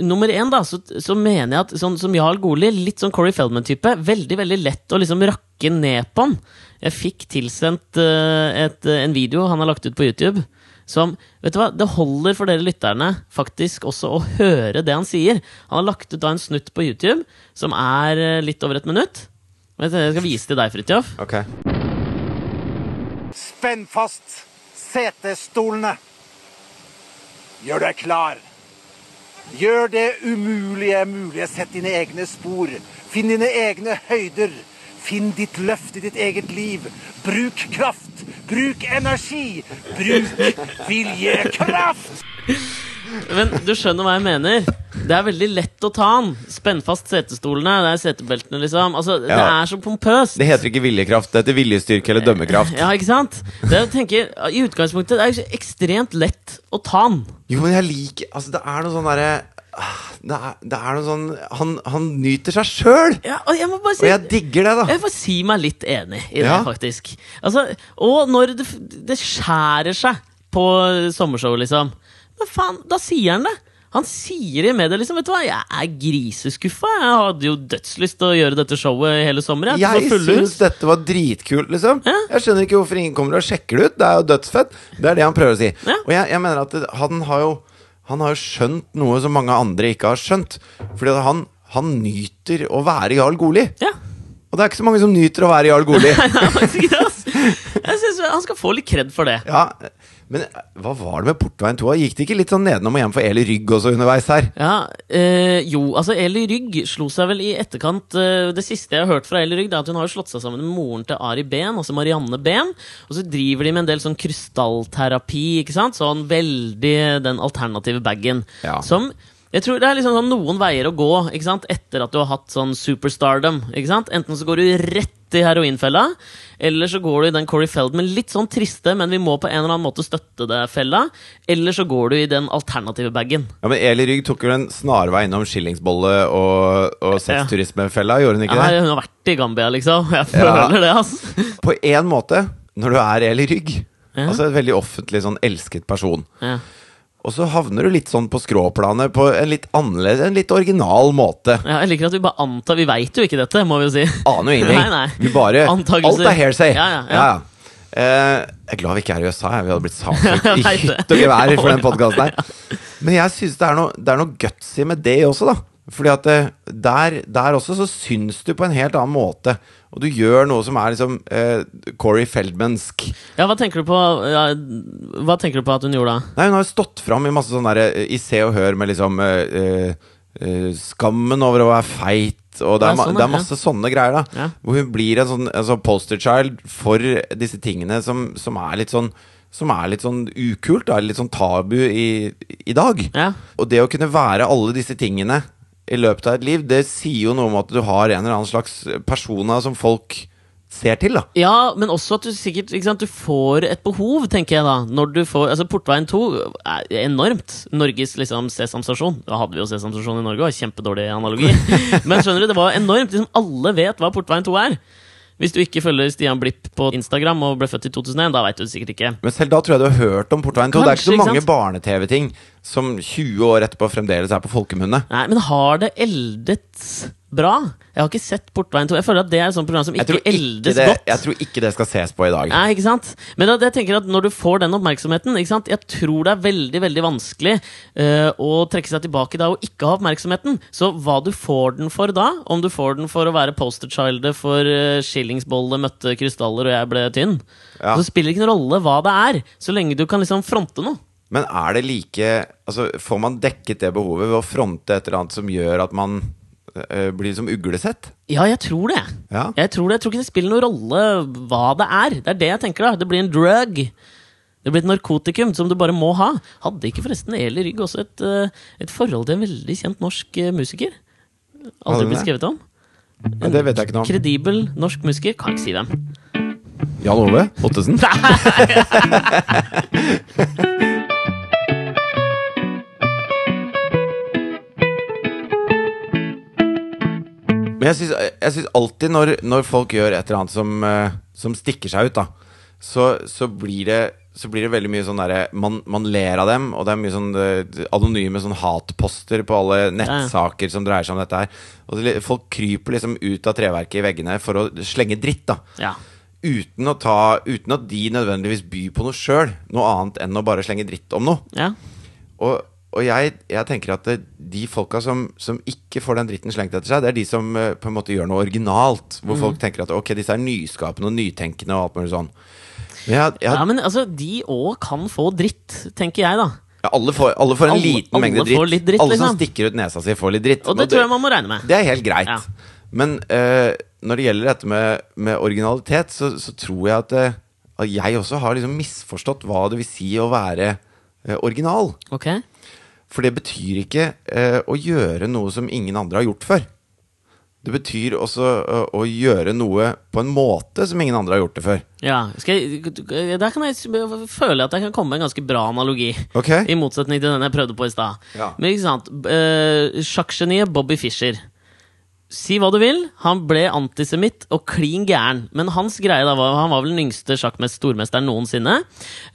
Nummer én, da, så, så mener jeg at sånn som Jarl Goli, litt sånn Corey Feldman-type, veldig veldig lett å liksom rakke ned på han. Jeg fikk tilsendt uh, et, en video han har lagt ut på YouTube. Som, vet du hva, Det holder for dere lytterne faktisk også å høre det han sier. Han har lagt ut da en snutt på YouTube som er eh, litt over et minutt. Jeg skal vise til deg, Fridtjof. Okay. Spenn fast setestolene. Gjør deg klar. Gjør det umulige mulig. Sett dine egne spor. Finn dine egne høyder. Finn ditt løft i ditt eget liv. Bruk kraft. Bruk energi. Bruk viljekraft. Men du skjønner hva jeg mener. Det er veldig lett å ta den. Spenn fast setestolene. Det er setebeltene, liksom. Altså, Det er så pompøst. Det heter ikke viljekraft, det heter viljestyrke eller dømmekraft. Ja, ikke sant? Det tenker, I utgangspunktet det er det ekstremt lett å ta den. Jo, men jeg liker Altså, det er noe sånn derre det er, det er noe sånn Han, han nyter seg sjøl! Ja, og jeg må Og jeg digger det, da. Jeg får si meg litt enig i det, Ja. faktisk. Altså, og når det, det skjærer seg på sommershow, liksom. Men faen, da sier han det! Han sier i media liksom, vet du hva, jeg er griseskuffa. Jeg hadde jo dødslyst til å gjøre dette showet hele sommer. Jeg, Jeg syns dette var dritkult, liksom. Ja. Jeg skjønner ikke hvorfor ingen kommer og sjekker det ut. Det er jo dødsfett. Det er det han prøver å si. Ja. Og jeg, jeg mener at han har jo Han har jo skjønt noe som mange andre ikke har skjønt. Fordi han, han nyter å være Jarl Goli. Ja. Og det er ikke så mange som nyter å være Jarl Goli. Jeg synes Han skal få litt kred for det. ja, men hva var det med Portveien 2? Gikk det ikke litt sånn nedenom og hjem for Eli Rygg også underveis her? Ja, øh, jo, altså Eli Rygg slo seg vel i etterkant øh, Det siste jeg har hørt fra Eli Rygg, det er at hun har slått seg sammen med moren til Ari Behn, altså Marianne Behn. Og så driver de med en del sånn krystallterapi, ikke sant? Sånn veldig den alternative bagen. Ja. Som jeg tror Det er liksom sånn noen veier å gå ikke sant? etter at du har hatt sånn superstardom. ikke sant? Enten så går du rett i heroinfella, eller så går du i den Corey Feldman litt sånn triste, men vi må på en eller annen måte støtte det-fella. Eller så går du i den alternative bagen. Ja, men Eli Rygg tok jo en snarvei innom skillingsbolle og, og sexturismefella, gjorde hun ikke Ja, det? hun har vært i Gambia, liksom. Jeg Ja. føler det, altså. På én måte, når du er Eli Rygg, Ja. altså en veldig offentlig, sånn elsket person, Ja. Og så havner du litt sånn på skråplanet på en litt annerledes, en litt original måte. Ja, jeg liker at vi bare antar Vi veit jo ikke dette, må vi jo si. Aner jo ingenting. Vi bare. Alt er hearsay. Ja, ja, ja. Eh, jeg er glad vi ikke er i USA. Vi hadde blitt saksøkt i hytt og gevær for den podkasten her. Men jeg syns det, er noe- det er noe gutsy med det også, da. Fordi at der, der også så syns du på en helt annen måte. Og du gjør noe som er liksom eh, Corey Feldmansk. Ja, hva tenker du på ja, Hva tenker du på at hun gjorde da? Nei, hun har jo stått fram i masse sånn derre I Se og Hør med liksom eh, eh, eh, Skammen over å være feit. Og det er, ja, sånn, det er masse sånne greier, da. Ja. Hvor hun blir en sånn altså poster child for disse tingene som, som er litt sånn som er litt sånn ukult, da, litt sånn tabu i, i dag. Ja. Og det å kunne være alle disse tingene i løpet av et liv, det sier jo noe om at du har en eller annen slags persona som folk ser til, da. Ja, men også at du sikkert ikke sant, Du får et behov, tenker jeg da. Når du får, altså Portveien 2 er enormt. Norges liksom sesamstasjon. Da hadde vi jo sesamstasjon i Norge, og kjempedårlig analogi. men skjønner du, det var enormt. Liksom, alle vet hva Portveien 2 er. Hvis du ikke følger Stian Blipp på Instagram og ble født i 2001, da veit du det sikkert ikke. Men selv da tror jeg du har hørt om Portveien 2. det er ikke så mange barne-TV-ting som 20 år etterpå fremdeles er på folkemunne. Nei, men har det eldet bra? Jeg har ikke sett Portveien 2. Jeg føler at det er et sånt program som ikke ikke, eldes det, godt. jeg tror ikke det skal ses på i dag. Nei, ikke sant? Men da, jeg tenker at når du får den oppmerksomheten ikke sant? Jeg tror det er veldig veldig vanskelig uh, å trekke seg tilbake da og ikke ha oppmerksomheten. Så hva du får den for da, om du får den for å være posterchildet for uh, skillingsbolle møtte krystaller og jeg ble tynn, Ja. så spiller det ikke noen rolle hva det er, så lenge du kan liksom fronte noe. Men er det like altså, Får man dekket det behovet ved å fronte et eller annet som gjør at man eh, blir som uglesett? Ja, jeg tror det. Ja. Jeg tror det. Jeg tror ikke det spiller noen rolle hva det er. Det er det jeg tenker. da Det blir en drug. Det blir et narkotikum som du bare må ha. Hadde ikke forresten Eli Rygg også et, eh, et forhold til en veldig kjent norsk eh, musiker? Aldri blitt skrevet om. En det vet jeg ikke noe om. Kredibel norsk musiker. Kan ikke si hvem. Jan Ove Ottesen? Men jeg syns, alltid når, når folk gjør et eller annet som, eh, som stikker seg ut, da, så, så, blir det, så blir det veldig mye sånn derre man, man ler av dem, og det er mye sånn eh, anonyme sånn hatposter på alle nettsaker som dreier seg om dette her. Og det, folk kryper liksom ut av treverket i veggene for å slenge dritt, da. Ja. Uten, å ta, uten at de nødvendigvis byr på noe sjøl. Noe annet enn å bare slenge dritt om noe. ja. Og, og jeg, jeg tenker at det, de folka som, som ikke får den dritten slengt etter seg, det er de som eh, på en måte gjør noe originalt. Hvor folk tenker at ok, disse er nyskapende og nytenkende og alt mulig sånn. Men jeg, jeg, ja, men altså, de òg kan få dritt, tenker jeg, da. ja, alle, får, alle får en Alle- liten alle mengde dritt. dritt, alle som liksom. stikker ut nesa si, får litt dritt. Og det tror jeg man må regne med. Det er helt greit. Ja. Men uh, når det gjelder dette med, med originalitet, så, så tror jeg at, uh, at jeg også har liksom misforstått hva det vil si å være uh, original. Ok? For det betyr ikke eh, å gjøre noe som ingen andre har gjort før. Det betyr også å, å gjøre noe på en måte som ingen andre har gjort det før. Ja, jeg, Der kan jeg føle at jeg kan komme med en ganske bra analogi. Okay. I motsetning til den jeg prøvde på i stad. Ja. Men ikke sant uh, Sjakkgeniet Bobby Fischer. Si hva du vil, han ble antisemitt og klin gæren. Men hans greie da var Han var vel den yngste sjakkmest stormesteren noensinne.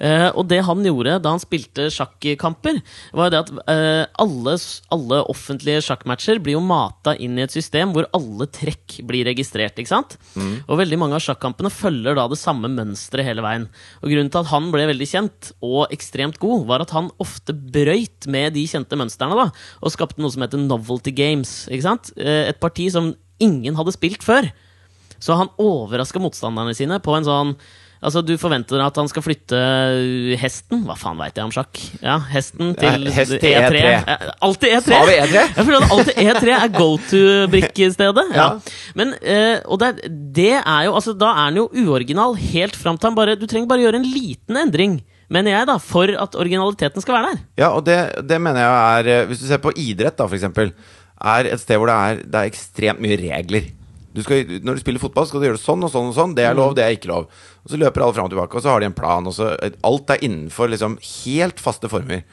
Uh, og det han gjorde da han spilte sjakkamper, var det at uh, alle, alle offentlige sjakkmatcher blir jo mata inn i et system hvor alle trekk blir registrert. ikke sant? Og veldig mange av sjakkampene følger da det samme mønsteret hele veien. Og Grunnen til at han ble veldig kjent og ekstremt god, var at han ofte brøyt med de kjente mønstrene da, og skapte noe som heter novelty games. ikke sant? Uh, Et parti som ingen hadde spilt før. Så han overraska motstanderne sine på en sånn Altså, Du forventer at han skal flytte hesten Hva faen veit jeg om sjakk? Ja, hesten til hest E3. E3. Ja, Alltid E3! Sa vi E3? Jeg føler at alltid E3 er go to-brikkestedet. Ja. Ja. Men, eh, og det, det er jo Altså, da er den jo uoriginal helt fram til han bare Du trenger bare gjøre en liten endring, mener jeg, da, for at originaliteten skal være der. Ja, og det, det mener jeg er eh, Hvis du ser på idrett, da, for eksempel, er et sted hvor det er, det er ekstremt mye regler. Du skal, når du spiller fotball, skal du gjøre det sånn og sånn og sånn. Det er lov, det er ikke lov. Og så løper alle fram og tilbake, og så har de en plan. Og så, alt er innenfor liksom helt faste former.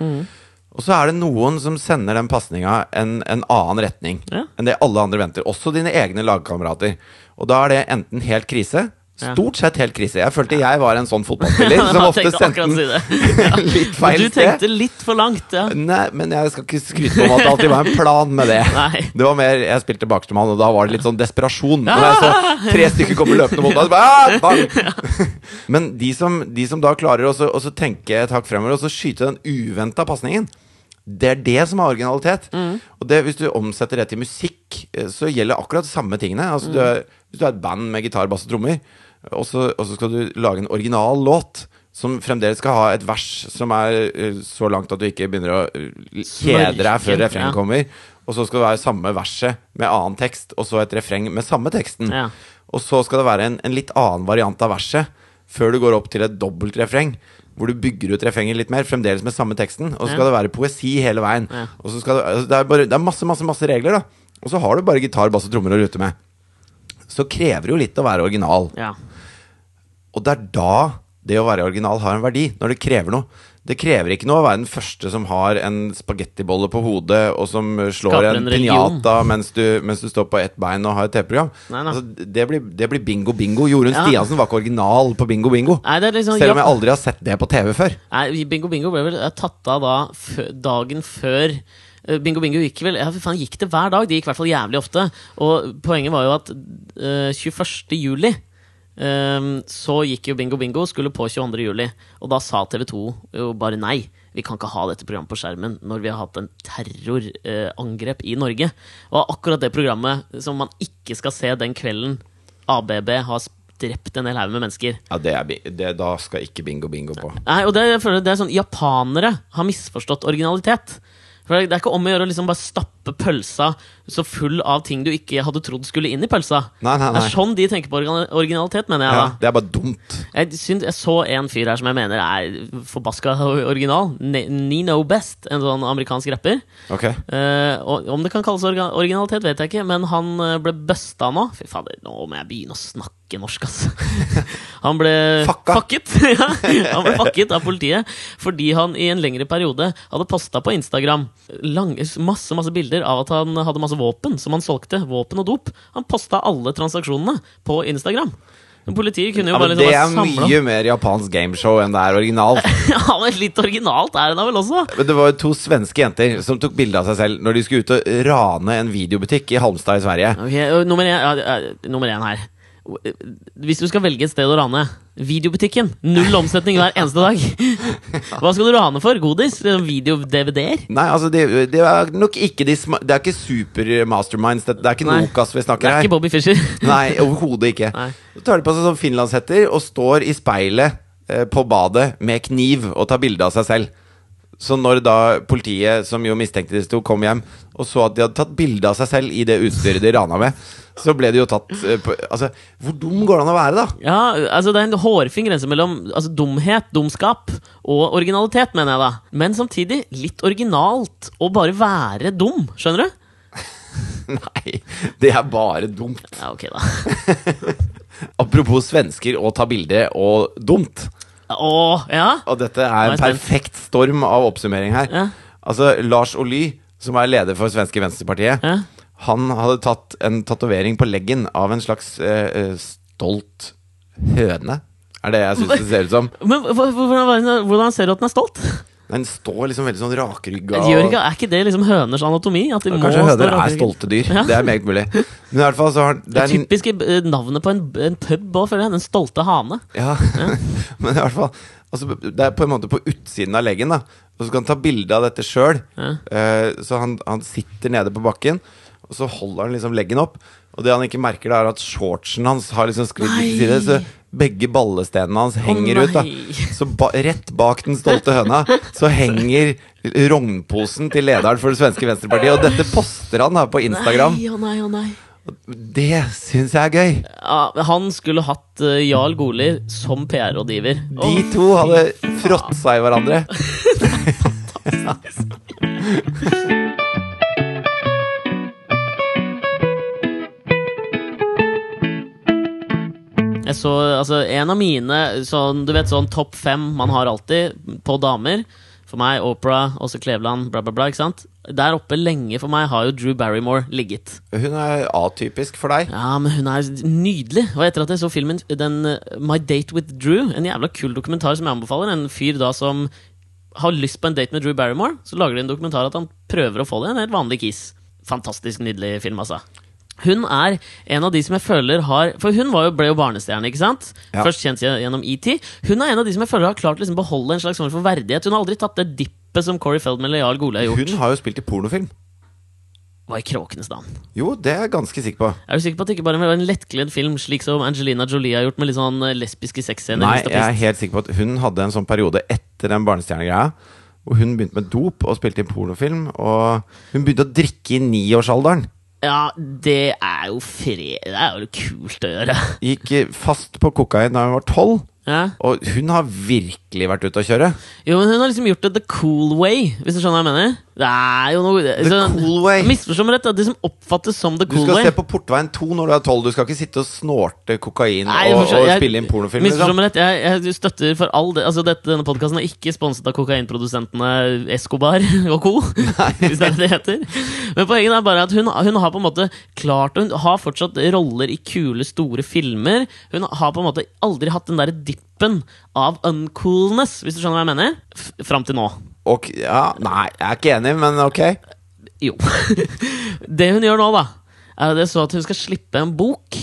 Og så er det noen som sender den pasninga en, en annen retning Ja. enn det alle andre venter. Også dine egne lagkamerater. Og da er det enten helt krise. Stort sett helt krise. Jeg følte jeg var en sånn fotballspiller som ofte sendte den litt feil sted. Du tenkte litt for langt, ja. Nei, men jeg skal ikke skryte om at det alltid var en plan med det. Nei. Det var mer, Jeg spilte bakerstemann, og da var det litt sånn desperasjon. Når jeg så tre stykker komme løpende mot meg, så bare, ah! Men de som, de som da klarer å så- tenke et hakk fremover, og så skyte den uventa pasningen det er det som er originalitet. Og det, hvis du omsetter det til musikk, eh, så gjelder akkurat de samme tingene. Altså, du er, hvis du er et band med gitar, bass og trommer, og så, og så skal du lage en original låt som fremdeles skal ha et vers som er eh, så langt at du ikke begynner å eh, kjede deg før refrenget kommer. Og så skal det være samme verset med annen tekst, og så et refreng med samme teksten. Ja. Og så skal det være en, en litt annen variant av verset før du går opp til et dobbeltrefreng. Hvor du bygger ut refrenget litt mer, fremdeles med samme teksten. Og så skal Ja. det være poesi hele veien. Ja. Og så skal det, altså det, er bare, det er masse, masse, masse regler, da. Og så har du bare gitar, bass og trommer å rute med. Så krever det jo litt å være original. ja. Og det er da det å være original har en verdi. Når det krever noe. Det krever ikke noe å være den første som har en spagettibolle på hodet, og som slår en en pinjata mens du, mens du står på ett bein og har et TV-program. Altså, det, det blir bingo bingo. Jorunn Ja. Stiansen var ikke original på bingo bingo. Nei, det er liksom Selv om jeg aldri har sett det på TV før. Nei, Bingo Bingo ble vel tatt av da dagen før eh, Bingo Bingo gikk vel Ja, faen, gikk det hver dag? Det gikk i hvert fall jævlig ofte. Og poenget var jo at uh, 21. juli eh, så gikk jo Bingo Bingo, skulle på 22. juli. Og da sa TV 2 jo bare nei. Vi kan ikke ha dette programmet på skjermen når vi har hatt en terrorangrep i Norge. Og akkurat det programmet som man ikke skal se den kvelden ABB har drept en hel haug med mennesker. Ja, det er, det, Da skal ikke bingo bingo på. Nei, og det, det er sånn Japanere har misforstått originalitet. For Det er ikke om å gjøre å liksom bare stappe pølsa så full av ting du ikke hadde trodd skulle inn i pølsa. Nei, nei, Det er sånn de tenker på originalitet, mener jeg. Ja, da det er bare dumt. jeg, synes, jeg så en fyr her som jeg mener er forbaska original. Nino Best, en sånn amerikansk rapper. Okay. Uh, og Om det kan kalles originalitet, vet jeg ikke, men han eh, ble busta nå. Fy fader, nå må jeg begynne å snakke norsk, ass. han ble Fucka. fucket. ja, han ble fucket av politiet fordi han i en lengre periode hadde posta på Instagram lang, masse masse bilder av at han hadde masse våpen som han solgte. Våpen og dop. Han posta alle transaksjonene på Instagram. Politiet kunne jo ja, bare liksom Det er samlet. mye mer japansk gameshow enn det er originalt. Ja, men litt originalt er det da vel også? Men det var jo to svenske jenter som tok bilde av seg selv når de skulle ut og rane en videobutikk i Halmstad i Sverige. Ok, nummer én, ja, nummer én her. Hvis du skal velge et sted å rane Videobutikken. Null omsetning hver eneste dag. Hva skal du rane for? Godis? Video-DVD-er? Nei, altså det, det er nok ikke de sma Det er ikke super-masterminds. Det, det er ikke Nei. Nokas vi snakker her. Det er ikke Bobby Fischer. Nei, overhodet ikke. Nei. Så tar de på seg sånn finlandshetter og står i speilet eh, på badet med kniv og tar bilde av seg selv. Så når da politiet, som jo mistenkte disse to, kom hjem og så at de hadde tatt bilde av seg selv i det utstyret de rana med, så ble de jo tatt eh, på Altså, hvor dum går det an å være, da? Ja, altså Det er en hårfin grense mellom altså, dumhet, dumskap og originalitet, mener jeg da. Men samtidig litt originalt å bare være dum. Skjønner du? Nei, det er bare dumt. Ja, ok, da. Apropos svensker og ta bilde og dumt. Å, ja? Og dette er en perfekt storm av oppsummering her. Ja. Altså, Lars Oly, som er leder for svenske Venstrepartiet, Ja. han hadde tatt en tatovering på leggen av en slags eh, eh, stolt høne. Er det jeg syns det ser ut som. Men hvordan, hvordan ser du at den er stolt? Den står liksom veldig sånn rakrygga. er ikke det liksom høners anatomi? Må Kanskje høner er stolte dyr. Ja. Det er meget mulig. Men i hvert fall så har det er typiske eh, navnet på en, en pub òg, føler jeg. Den stolte hane. Ja, men i hvert fall altså, Det er på en måte på utsiden av leggen, da. Og så kan han ta bilde av dette sjøl. Ja. så han, han sitter nede på bakken, og så holder han liksom leggen opp. Og det han ikke merker, da er at shortsen hans har liksom sklidd til side. Så begge ballestenene hans henger ut. da. Så ba rett bak den stolte høna så henger rognposen til lederen for det svenske Venstrepartiet. Og dette poster han da på Instagram. Nei, oh, nei, oh, nei. Det syns jeg er gøy. Ja, han skulle hatt uh, Jarl Goli som PR-rådgiver. De to hadde fråtsa i hverandre. Jeg så, altså, en av mine sånn, Du vet sånn topp fem man har alltid på damer. For meg, Opera, også Kleveland, bla, bla, bla. ikke sant? Der oppe lenge for meg har jo Drew Barrymore ligget. Hun er atypisk for deg. Ja, men hun er nydelig. Og etter at jeg så filmen den eh, My Date with Drew, en jævla kul dokumentar som jeg anbefaler, en fyr da som har lyst på en date med Drew Barrymore, så lager de en dokumentar at han prøver å få det. En helt vanlig kiss. Fantastisk nydelig film, altså. Hun er en av de som jeg føler har For hun var jo, ble jo barnestjerne, ikke sant? Ja. Først kjent gjennom ET. Hun er en av de som jeg føler har klart å liksom beholde en slags form for verdighet. Hun har aldri tatt det dippet som Corey Feldman eller Jarl Gole har gjort. Hun har jo spilt i pornofilm. Hva i kråkenes navn? Jo, det er jeg ganske sikker på. Er du sikker på at det ikke bare var en lettkledd film, slik som Angelina Jolie har gjort, med litt sånn eh, lesbiske sexscener? Nei, jeg er helt sikker på at hun hadde en sånn periode etter den barnestjernegreia. Og hun begynte med dop og spilte inn pornofilm. Og hun begynte å drikke i niårsalderen. Ja, det er jo fred... Det er jo kult å gjøre. Gikk fast på kokain da hun var tolv. Ja. Og hun har virkelig vært ute å kjøre. Jo, men hun har liksom gjort det the cool way, hvis du skjønner hva jeg mener? Det er jo noe The cool way. Misforstå meg rett, det som oppfattes som the cool way. Du skal way. se på Portveien 2 når du er tolv. Du skal ikke sitte og snorte kokain Nei, og, og jeg- spille inn pornofilm. Misforstå Liksom. meg rett, jeg, jeg støtter for all det Altså, dette, denne podkasten er ikke sponset av kokainprodusentene Escobar og co. Hvis det er det det heter. Men poenget er bare at hun, hun har på en måte klart Hun har fortsatt roller i kule, store filmer. Hun har på en måte aldri hatt den derre dippen av uncoolness, hvis du skjønner hva jeg mener. Fram til nå. Og, ja, nei, jeg er ikke enig, men ok. Jo. det hun gjør nå, da, er det så at hun skal slippe en bok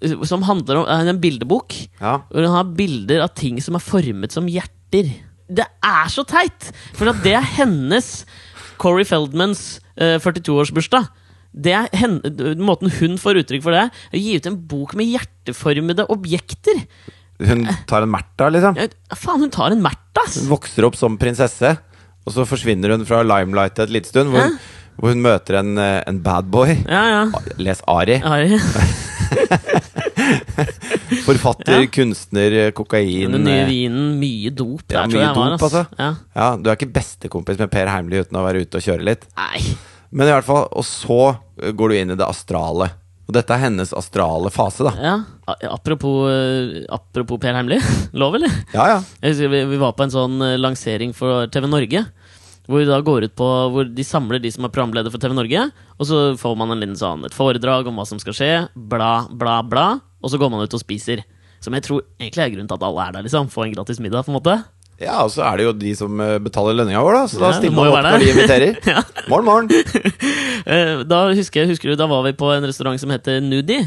eh, som handler om En bildebok. Ja. Hvor hun har bilder av ting som er formet som hjerter. Det er så teit! For at det er hennes Corey Feldmans eh, 42-årsbursdag. Det er henne, Måten hun får uttrykk for det, er å gi ut en bok med hjerteformede objekter. Hun tar en Märtha, liksom. Ja, faen, hun tar en Märtha! Hun vokser opp som prinsesse, og så forsvinner hun fra limelight et lite stund, hvor, hvor hun møter en, eh, en bad boy. Ja, ja. Les Ari. Ari. Forfatter, Ja. kunstner, kokain Den nye eh, vinen, mye dop. Ja, der, mye jeg var, dop, ass. altså. Ja. Ja, Du er ikke bestekompis med Per Heimly uten å være ute og kjøre litt. Nei. Men i hvert fall, Og så går du inn i det astrale. Og dette er hennes astrale fase, da. Ja. Apropos, eh, apropos Per Heimly. Lov, eller? Ja, ja. Husker vi, vi var på en sånn eh, lansering for TV Norge. Hvor, da går ut på, hvor de samler de som er programleder for TV Norge. Og så får man en liten sånn, et foredrag om hva som skal skje. Bla, bla, bla. Og så går man ut og spiser. Som jeg tror egentlig er grunnen til at alle er der. liksom Få en gratis middag. på en måte Ja, Og så er det jo de som eh, betaler lønninga vår, da. Så da Ja, stiller man opp når de inviterer. Ja. Morgen, morgen. Da husker jeg, husker du, da var vi på en restaurant som heter Nudi.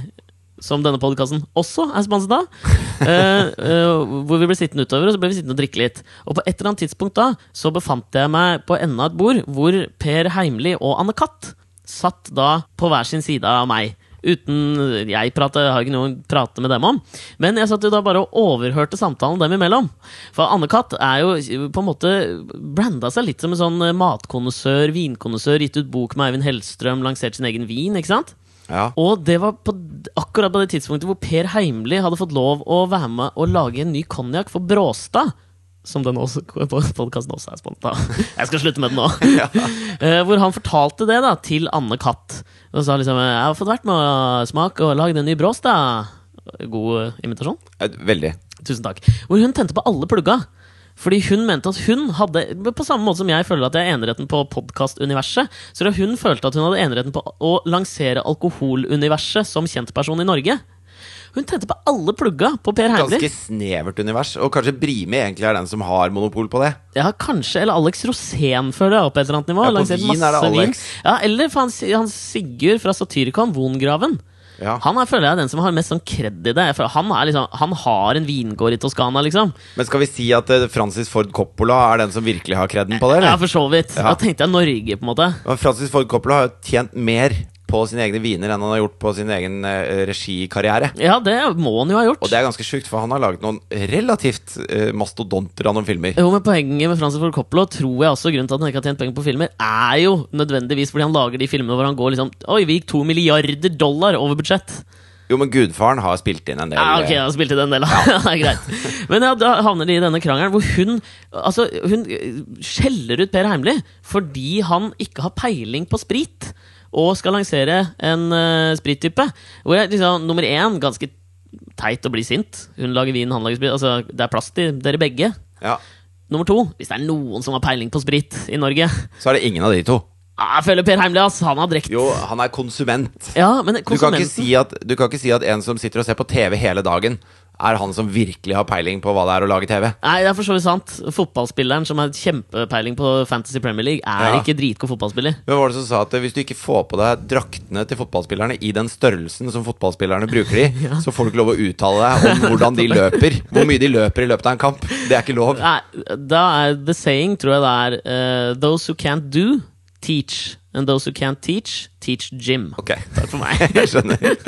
Som denne podkasten også er sponset av. Eh, eh, hvor vi ble sittende utover, og så ble vi sittende og drikke litt. Og på et eller annet tidspunkt da så befant jeg meg på enden av et bord hvor Per Heimli og Anne Katt satt da på hver sin side av meg. Uten Jeg prater, har ikke noe å prate med dem om. Men jeg satt jo da bare og overhørte samtalen dem imellom. For Anne-Kat. er jo på en måte branda seg litt som en sånn matkonnissør, vinkonnissør, gitt ut bok med Eivind Hellstrøm, lansert sin egen vin, ikke sant? Ja. Og det var på, akkurat på det tidspunktet hvor Per Heimli hadde fått lov å være med og lage en ny konjakk for Bråstad. Som den også, podkasten også er spont av. Jeg skal slutte med den nå. ja. hvor han fortalte det da til Anne Katt. Og sa liksom 'Jeg har fått vært med å smake og lage en ny Bråstad'. God eh, imitasjon. Eh, Veldig. Tusen takk. Hvor hun tente på alle plugga. Fordi hun mente at hun hadde På samme måte som jeg føler at jeg har eneretten på podkastuniverset, så da hun følte at hun hadde eneretten på å lansere alkoholuniverset som kjentperson i Norge. Hun tente på alle plugga på Per Heimly. Ganske snevert univers. Og kanskje Brimi egentlig er den som har monopol på det. Ja, kanskje. Eller Alex Rosén, føler jeg, på et eller annet nivå. Ja, på vin er det Alex. Alex. Ja, eller for han, han Sigurd fra Satyricon, Vongraven. Ja. Han er, føler jeg, den som har mest sånn kred i det. Han, liksom, han har en vingård i Toskana, liksom. Men skal vi si at eh, Francis Ford Coppola er den som virkelig har kreden på det? Ja, for så vidt. Ja. Da tenkte jeg Norge, på en måte. Men Francis Ford Coppola har jo tjent mer på sine egne viner enn han har gjort på sin egen eh, regikarriere. Ja, det må han jo ha gjort. Og det er ganske sjukt, for han har laget noen relativt uh, mastodonter av noen filmer. Jo, men Poenget med Francis Ford Coppola tror jeg også grunnen til at han ikke har tjent penger på filmer, er jo nødvendigvis fordi han lager de filmene hvor han går liksom Oi, vi gikk to milliarder dollar over budsjett. Jo, men Gudfaren har spilt inn en del. Ja, ok, eh, han har spilt inn Ja. det er greit. Men ja, da havner de i denne krangelen hvor hun Altså, hun skjeller ut Per Heimly fordi han ikke har peiling på sprit og skal lansere en uh, sprittype. Hvor jeg liksom, nummer én, ganske teit å bli sint. Hun lager vin, han lager sprit. Altså, det er plass til dere begge. Ja, Nummer to, hvis det er noen som har peiling på sprit i Norge Så er det ingen av de to. ah, Jeg føler Per Heimli, ass. Han har drekt. Jo, han er konsument. Ja, men Du kan, ikke si at, du kan ikke si at en som sitter og ser på TV hele dagen, er han som virkelig har peiling på hva det er å lage TV. Nei, det er for så vidt sant. Fotballspilleren som har kjempepeiling på Fantasy Premier League, er Ja. ikke dritgod fotballspiller. Hvem var det som sa at hvis du ikke får på deg draktene til fotballspillerne i den størrelsen som fotballspillerne bruker de, så får du ikke lov å uttale deg om hvordan de løper. Hvor mye de løper i løpet av en kamp. Det er ikke lov. Nei, da er the saying, tror jeg det er uh, Those who can't do, teach. And those who can't teach, teach Jim. Ok, Takk for meg. jeg skjønner.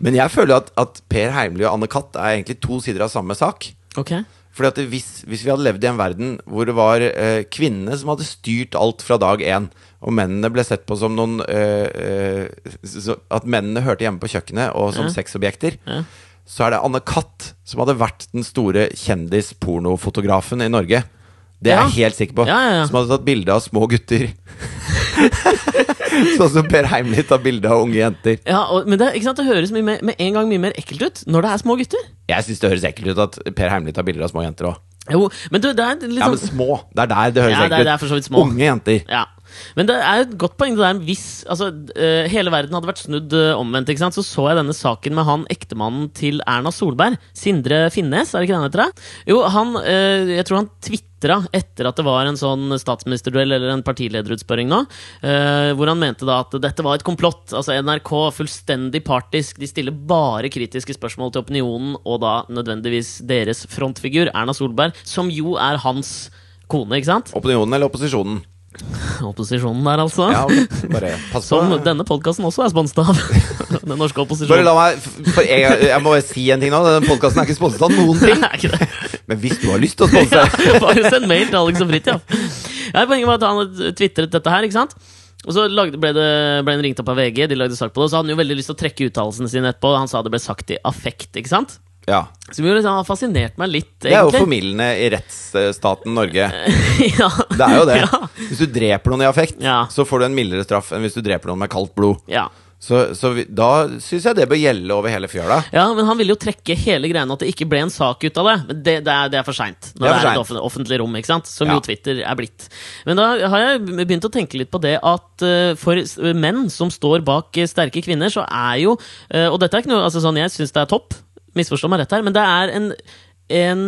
Men jeg føler at, at Per Heimly og Anne Katt er egentlig to sider av samme sak. Okay. Fordi at hvis, hvis vi hadde levd i en verden hvor det var eh, kvinnene som hadde styrt alt fra dag én, og mennene ble sett på som noen eh, eh, så, At mennene hørte hjemme på kjøkkenet og som Ja. sexobjekter, Ja. så er det Anne Katt som hadde vært den store kjendis-pornofotografen i Norge. Det er jeg helt sikker på. Som hadde tatt bilde av små gutter. sånn som Per Heimly tar bilde av unge jenter. Ja, og, men det, ikke sant, det høres mye mer, med en gang mye mer ekkelt ut når det er små gutter. Jeg syns det høres ekkelt ut at Per Heimly tar bilder av små jenter òg. Jo, men du, det er litt Ja, men sånn små. Det er der det høres Ja, ekkelt ut. det er for så vidt små. Unge jenter. Ja. Men det er et godt poeng. Det der hvis altså, uh, hele verden hadde vært snudd uh, omvendt, ikke sant? så så jeg denne saken med han ektemannen til Erna Solberg. Sindre Finnes, er det ikke det han heter? Jo, han, uh, jeg tror han tvitra etter at det var en sånn statsministerduell eller en partilederutspørring nå, eh, hvor han mente da at dette var et komplott. Altså NRK, fullstendig partisk. De stiller bare kritiske spørsmål til opinionen, og da nødvendigvis deres frontfigur, Erna Solberg, som jo er hans kone, ikke sant? Opinionen eller opposisjonen? Opposisjonen der, altså. Ja, bare pass på. Som denne podkasten også er sponset av. Den norske Bare opposisjonen. la meg for jeg, Jeg må bare si en ting nå. Denne podkasten er ikke sponset av noen ting. er ikke det? Men hvis du har lyst til å sponse Bare send mail til Alex og Fridtjof. Ja, poenget var at han tvitret dette her, ikke sant? Og så lagde, ble, det, ble han ringt opp av VG, de lagde sak på det, og så hadde han jo veldig lyst til å trekke uttalelsene sine etterpå. Han sa det ble sagt i affekt, ikke sant? Ja. Som jo liksom har fascinert meg litt, Det er jo egentlig. formildende i rettsstaten Norge. ja. Det er jo det. Ja. Hvis du dreper noen i affekt, Ja. så får du en mildere straff enn hvis du dreper noen med kaldt blod. ja. Så, så vi, da syns jeg det bør gjelde over hele fjøla. Ja, men han ville jo trekke hele greia at det ikke ble en sak ut av det. Men det, det, er, det er for seint. Når Det er det er, et offentlig, offentlig rom, ikke sant? som Ja. jo Twitter er blitt. Men da har jeg begynt å tenke litt på det at uh, for menn som står bak eh, sterke kvinner, så er jo uh, Og dette er ikke noe altså sånn, Jeg syns det er topp, misforstå meg rett her, men det er en, en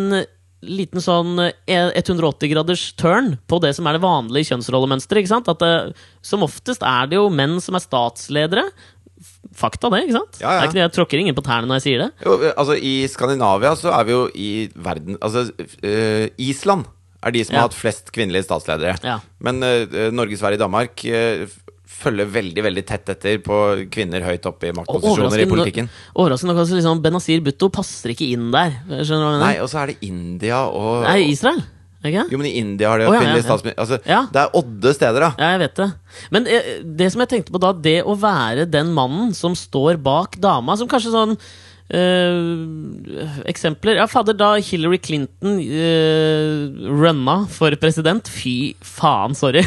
liten sånn eh, 180-graders turn på det som er det vanlige kjønnsrollemønsteret. ikke sant? At det, Som oftest er det jo menn som er statsledere. Fakta, det. ikke sant? Ja, ja. Er ikke Jeg tråkker ingen på tærne når jeg sier det. Jo, altså I Skandinavia så er vi jo i verden Altså, uh, Island er de som Ja. har hatt flest kvinnelige statsledere. Men uh, Norge, Sverige, Danmark eh, f- følger veldig veldig tett etter på kvinner høyt oppe i maktposisjoner i politikken. Overraskende nok altså, liksom Benazir Bhutto passer ikke inn der. Skjønner du hva jeg Nei, og så er det India og Nei, Israel. Okay. Jo, men i India har de oh, ja, kvinnelig ja, ja. statsminister altså, Ja. Det er odde steder, da. Ja, jeg vet det. Men eh, det som jeg tenkte på da, det å være den mannen som står bak dama, som kanskje sånn eh, eksempler Ja, fader, da Hillary Clinton uh, runna for president Fy faen, sorry.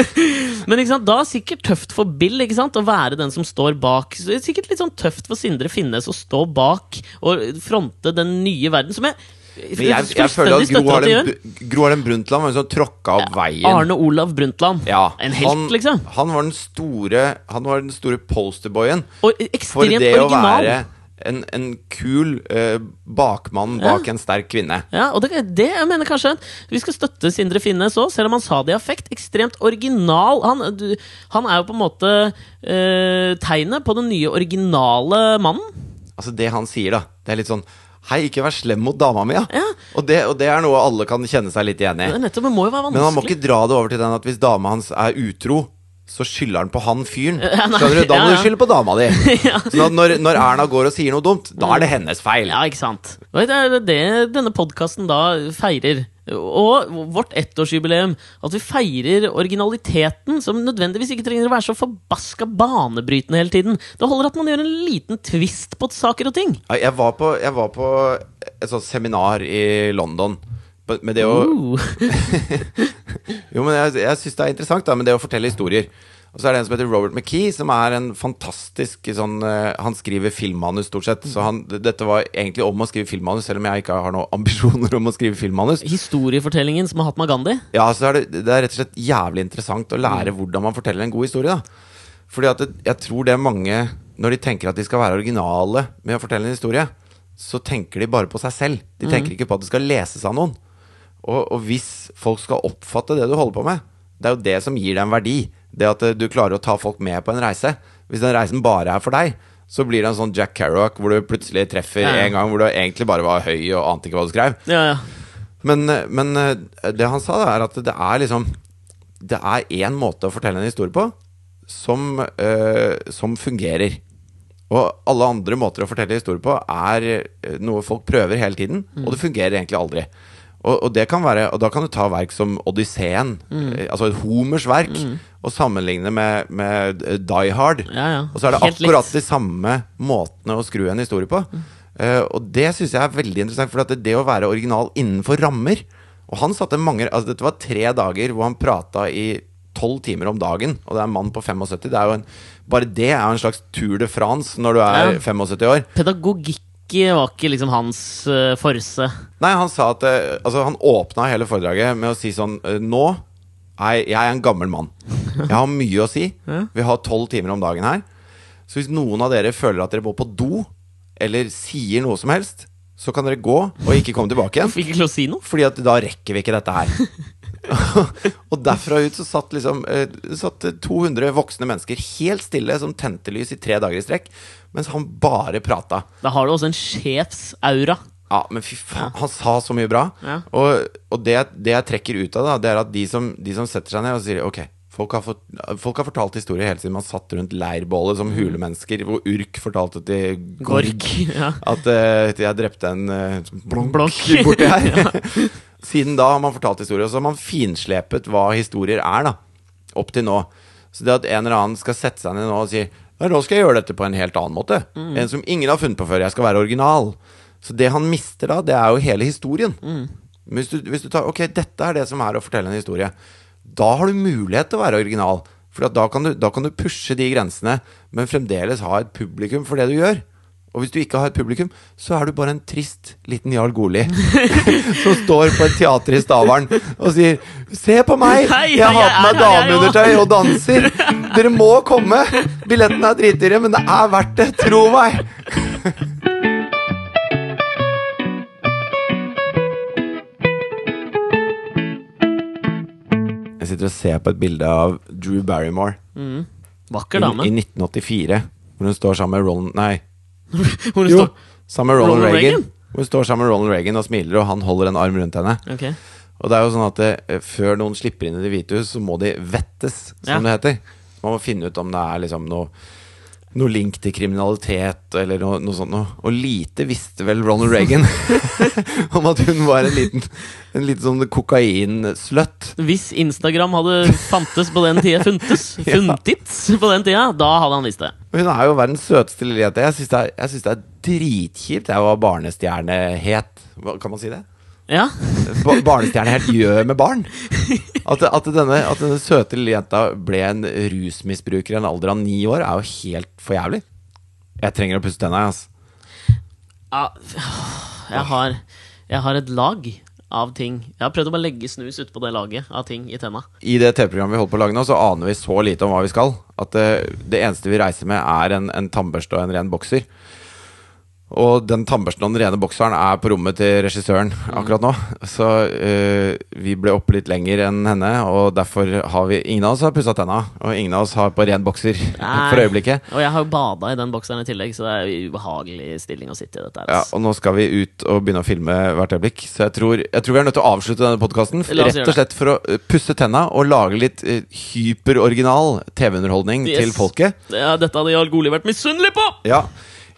Men ikke sant, da er det sikkert tøft for Bill ikke sant, å være den som står bak. Så det er sikkert litt sånn tøft for Sindre Finnes å stå bak og fronte den nye verden, som jeg Men jeg, jeg føler at Gro Harlem, Gro Harlem Brundtland var en sånn tråkka av veien. Arne Olav Brundtland. Ja, en helt, han, liksom. Han var den store Han var den store posterboyen for det det å være en, en kul uh, bakmann bak en sterk kvinne. Ja, og det, det jeg mener kanskje Vi skal støtte Sindre Finnes òg, selv om han sa det i affekt. Ekstremt original. Han, du, han er jo på en måte uh, tegnet på den nye originale mannen. Altså Det han sier, da, det er litt sånn Hei, ikke vær slem mot dama mi, ja. Ja. Og, det, og det er noe alle kan kjenne seg litt igjen i. Det nettopp, det må jo være Men han må ikke dra det over til den at hvis dama hans er utro, så skylder han på han fyren. Skjønner du? Da må ja, ja. du skylde på dama di. ja. Så når, når Erna går og sier noe dumt, da er det hennes feil. Ja, ikke sant. Det er det denne podkasten da feirer. Og vårt ettårsjubileum. At vi feirer originaliteten, som nødvendigvis ikke trenger å være så forbaska banebrytende hele tiden. Det holder at man gjør en liten twist på saker og ting. Jeg var på, jeg var på et sånt seminar i London. Med det å Uh. Jo, men jeg, jeg syns det er interessant da men det å fortelle historier. Og så er det en som heter Robert McKee, som er en fantastisk sånn eh, Han skriver filmmanus, stort sett. Så han, dette var egentlig om å skrive filmmanus, selv om jeg ikke har noen ambisjoner om å skrive filmmanus. Historiefortellingen som Mahatma Gandhi. Ja, så er det, det er rett og slett jævlig interessant å lære hvordan man forteller en god historie. da Fordi at det, jeg tror det er mange Når de tenker at de skal være originale med å fortelle en historie, så tenker de bare på seg selv. De tenker ikke på at det skal leses av noen. Og, og hvis folk skal oppfatte det du holder på med, det er jo det som gir deg en verdi. Det at eh, du klarer å ta folk med på en reise. Hvis den reisen bare er for deg, så blir det en sånn Jack Kerouac hvor du plutselig treffer Ja, ja. en gang hvor du egentlig bare var høy og ante ikke hva du skrev. Ja, ja. Men, men eh, det han sa, da, er at det er liksom Det er én måte å fortelle en historie på som, øh, som fungerer. Og alle andre måter å fortelle historier på er eh, noe folk prøver hele tiden, og det fungerer egentlig aldri. Og, og, det kan være, og da kan du ta verk som Odysseen, mm. altså et Homers verk, og sammenligne med, med eh, Die Hard. Ja, ja. Og så er det Helt akkurat litt. de samme måtene å skru en historie på. Eh, og det syns jeg er veldig interessant, for at det, det å være original innenfor rammer Og han satte mange Altså Dette var tre dager hvor han prata i tolv timer om dagen, og det er en mann på 75. Det er jo en, bare det er jo en slags Tour de France når du er Ja. 75 år. Pedagogikk var ikke liksom hans uh, forse. Nei, han sa at eh, Altså, han åpna hele foredraget med å si sånn eh, Nå er jeg er en gammel mann. Jeg har mye å si. Vi har tolv timer om dagen her. Så hvis noen av dere føler at dere må på do, eller sier noe som helst, så kan dere gå og ikke komme tilbake igjen. Fikk ikke lov å si noe. Fordi at da rekker vi ikke dette her. og derfra ut så satt liksom satt 200 voksne mennesker helt stille som tente lys i tre dager i strekk, mens han bare prata. Da har du også en sjefsaura. Ja, men fy faen, han sa så mye bra. Ja. Og, og det, det jeg trekker ut av det, det er at de som, de som setter seg ned og sier Ok, folk har, fått, folk har fortalt historier hele tiden man satt rundt leirbålet som hulemennesker, hvor Urk fortalte til Gork. Ja. at uh, jeg drepte en uh, blonk, Blonk. borti her. Siden da har man fortalt historier, og så har man finslepet hva historier er, da. Opp til nå. Så det at en eller annen skal sette seg ned nå og si «Ja, nå skal jeg gjøre dette på en helt annen måte. Mm. En som ingen har funnet på før. Jeg skal være original. Så det han mister da, det er jo hele historien. Mm. Hvis du, hvis du tar Ok, dette er det som er å fortelle en historie. Da har du mulighet til å være original. For da, kan du, da kan du pushe de grensene, men fremdeles ha et publikum for det du gjør. Og hvis du ikke har et publikum, så er du bare en trist liten Jarl Goli som står på et teater i Stavern og sier 'Se på meg! Jeg har på meg er dameundertøy og danser!' 'Dere må komme! Billettene er dritdyre, men det er verdt det! Tro meg!' Jeg sitter og ser på et bilde av Drew Barrymore Vakker i, dame. i 1984, hvor hun står sammen med Roland Nei, Hvor hun jo, står sammen med Ronald, Ronald Reagan. Reagan? Hun står sammen med Ronald Reagan og smiler, og han holder en arm rundt henne. Okay. Og det er jo sånn at det, før noen slipper inn i Det hvite hus, så må de vettes, som Ja. det heter. Man må finne ut om det er liksom noe noe link til kriminalitet eller noe, noe sånt noe. Og lite visste vel Ronald Reagan om at hun var en liten, en liten sånn kokainsløtt. Hvis Instagram hadde fantes på den tida, funtes, Ja. funtits på den tida, da hadde han visst det. Hun er jo verdens søteste lille jente. Jeg syns det, det er dritkjipt jeg var barnestjernehet. Kan man si det? Ja, Ba- Barnestjernehet gjør med barn. At, at, denne, at denne søte lille jenta ble en rusmisbruker i en alder av ni år, er jo helt for jævlig. Jeg trenger å pusse tenna, altså. ja jeg, har, jeg har et lag av ting. Jeg har prøvd å bare legge snus utpå det laget av ting i tenna. I det TV-programmet vi holder på å lage nå, så aner vi så lite om hva vi skal. At det, det eneste vi reiser med, er en, en tannbørste og en ren bokser. Og den tannbørsten og den rene bokseren er på rommet til regissøren akkurat nå. Så uh, vi ble oppe litt lenger enn henne, og derfor har vi Ingen av oss har pussa tenna, og ingen av oss har på ren bokser for øyeblikket. Og jeg har jo bada i den bokseren i tillegg, så det er jo ubehagelig stilling å sitte i dette her. Ja, og nå skal vi ut og begynne å filme hvert øyeblikk. Så jeg tror, jeg tror vi er nødt til å avslutte denne podkasten. Rett og slett for å øh, pusse tenna og lage litt uh, hyperoriginal TV-underholdning Yes. til folket. Ja, dette hadde Jarl Goli vært misunnelig på! Ja.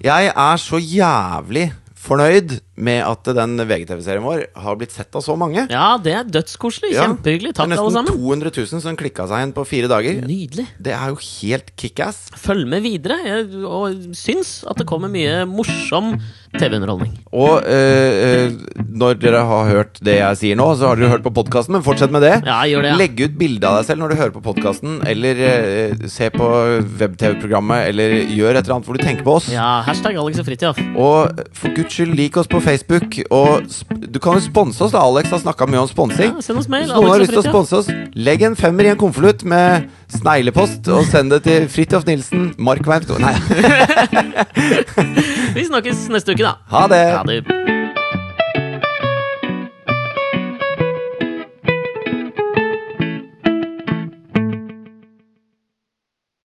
Jeg er så jævlig fornøyd med at den VGTV-serien vår har blitt sett av så mange. Ja, det er dødskoselig. Kjempehyggelig. Takk, det er nesten 200 000 som klikka seg inn på fire dager. Nydelig. Det er jo helt kickass. Følg med videre, jeg, og syns at det kommer mye morsom TV-underholdning. Og eh, eh, når dere har hørt det jeg sier nå, så har dere hørt på podkasten, men fortsett med det. Ja, gjør det, ja. Legg ut bilde av deg selv når du hører på podkasten, eller eh, se på web-TV-programmet, eller gjør et eller annet hvor du tenker på oss. Ja, hashtag Alex og Fritjof. Og for guds skyld, lik oss på Facebook. Og du kan jo sponse oss, da. Alex har snakka mye om sponsing. Ja, send oss mail. Hvis noen har lyst til å sponse oss, legg en femmer i en konvolutt med sneglepost, og send det til Fridtjof Nilsen, Markveien Nei, Vi snakkes neste uke, da. ha det! Ha det.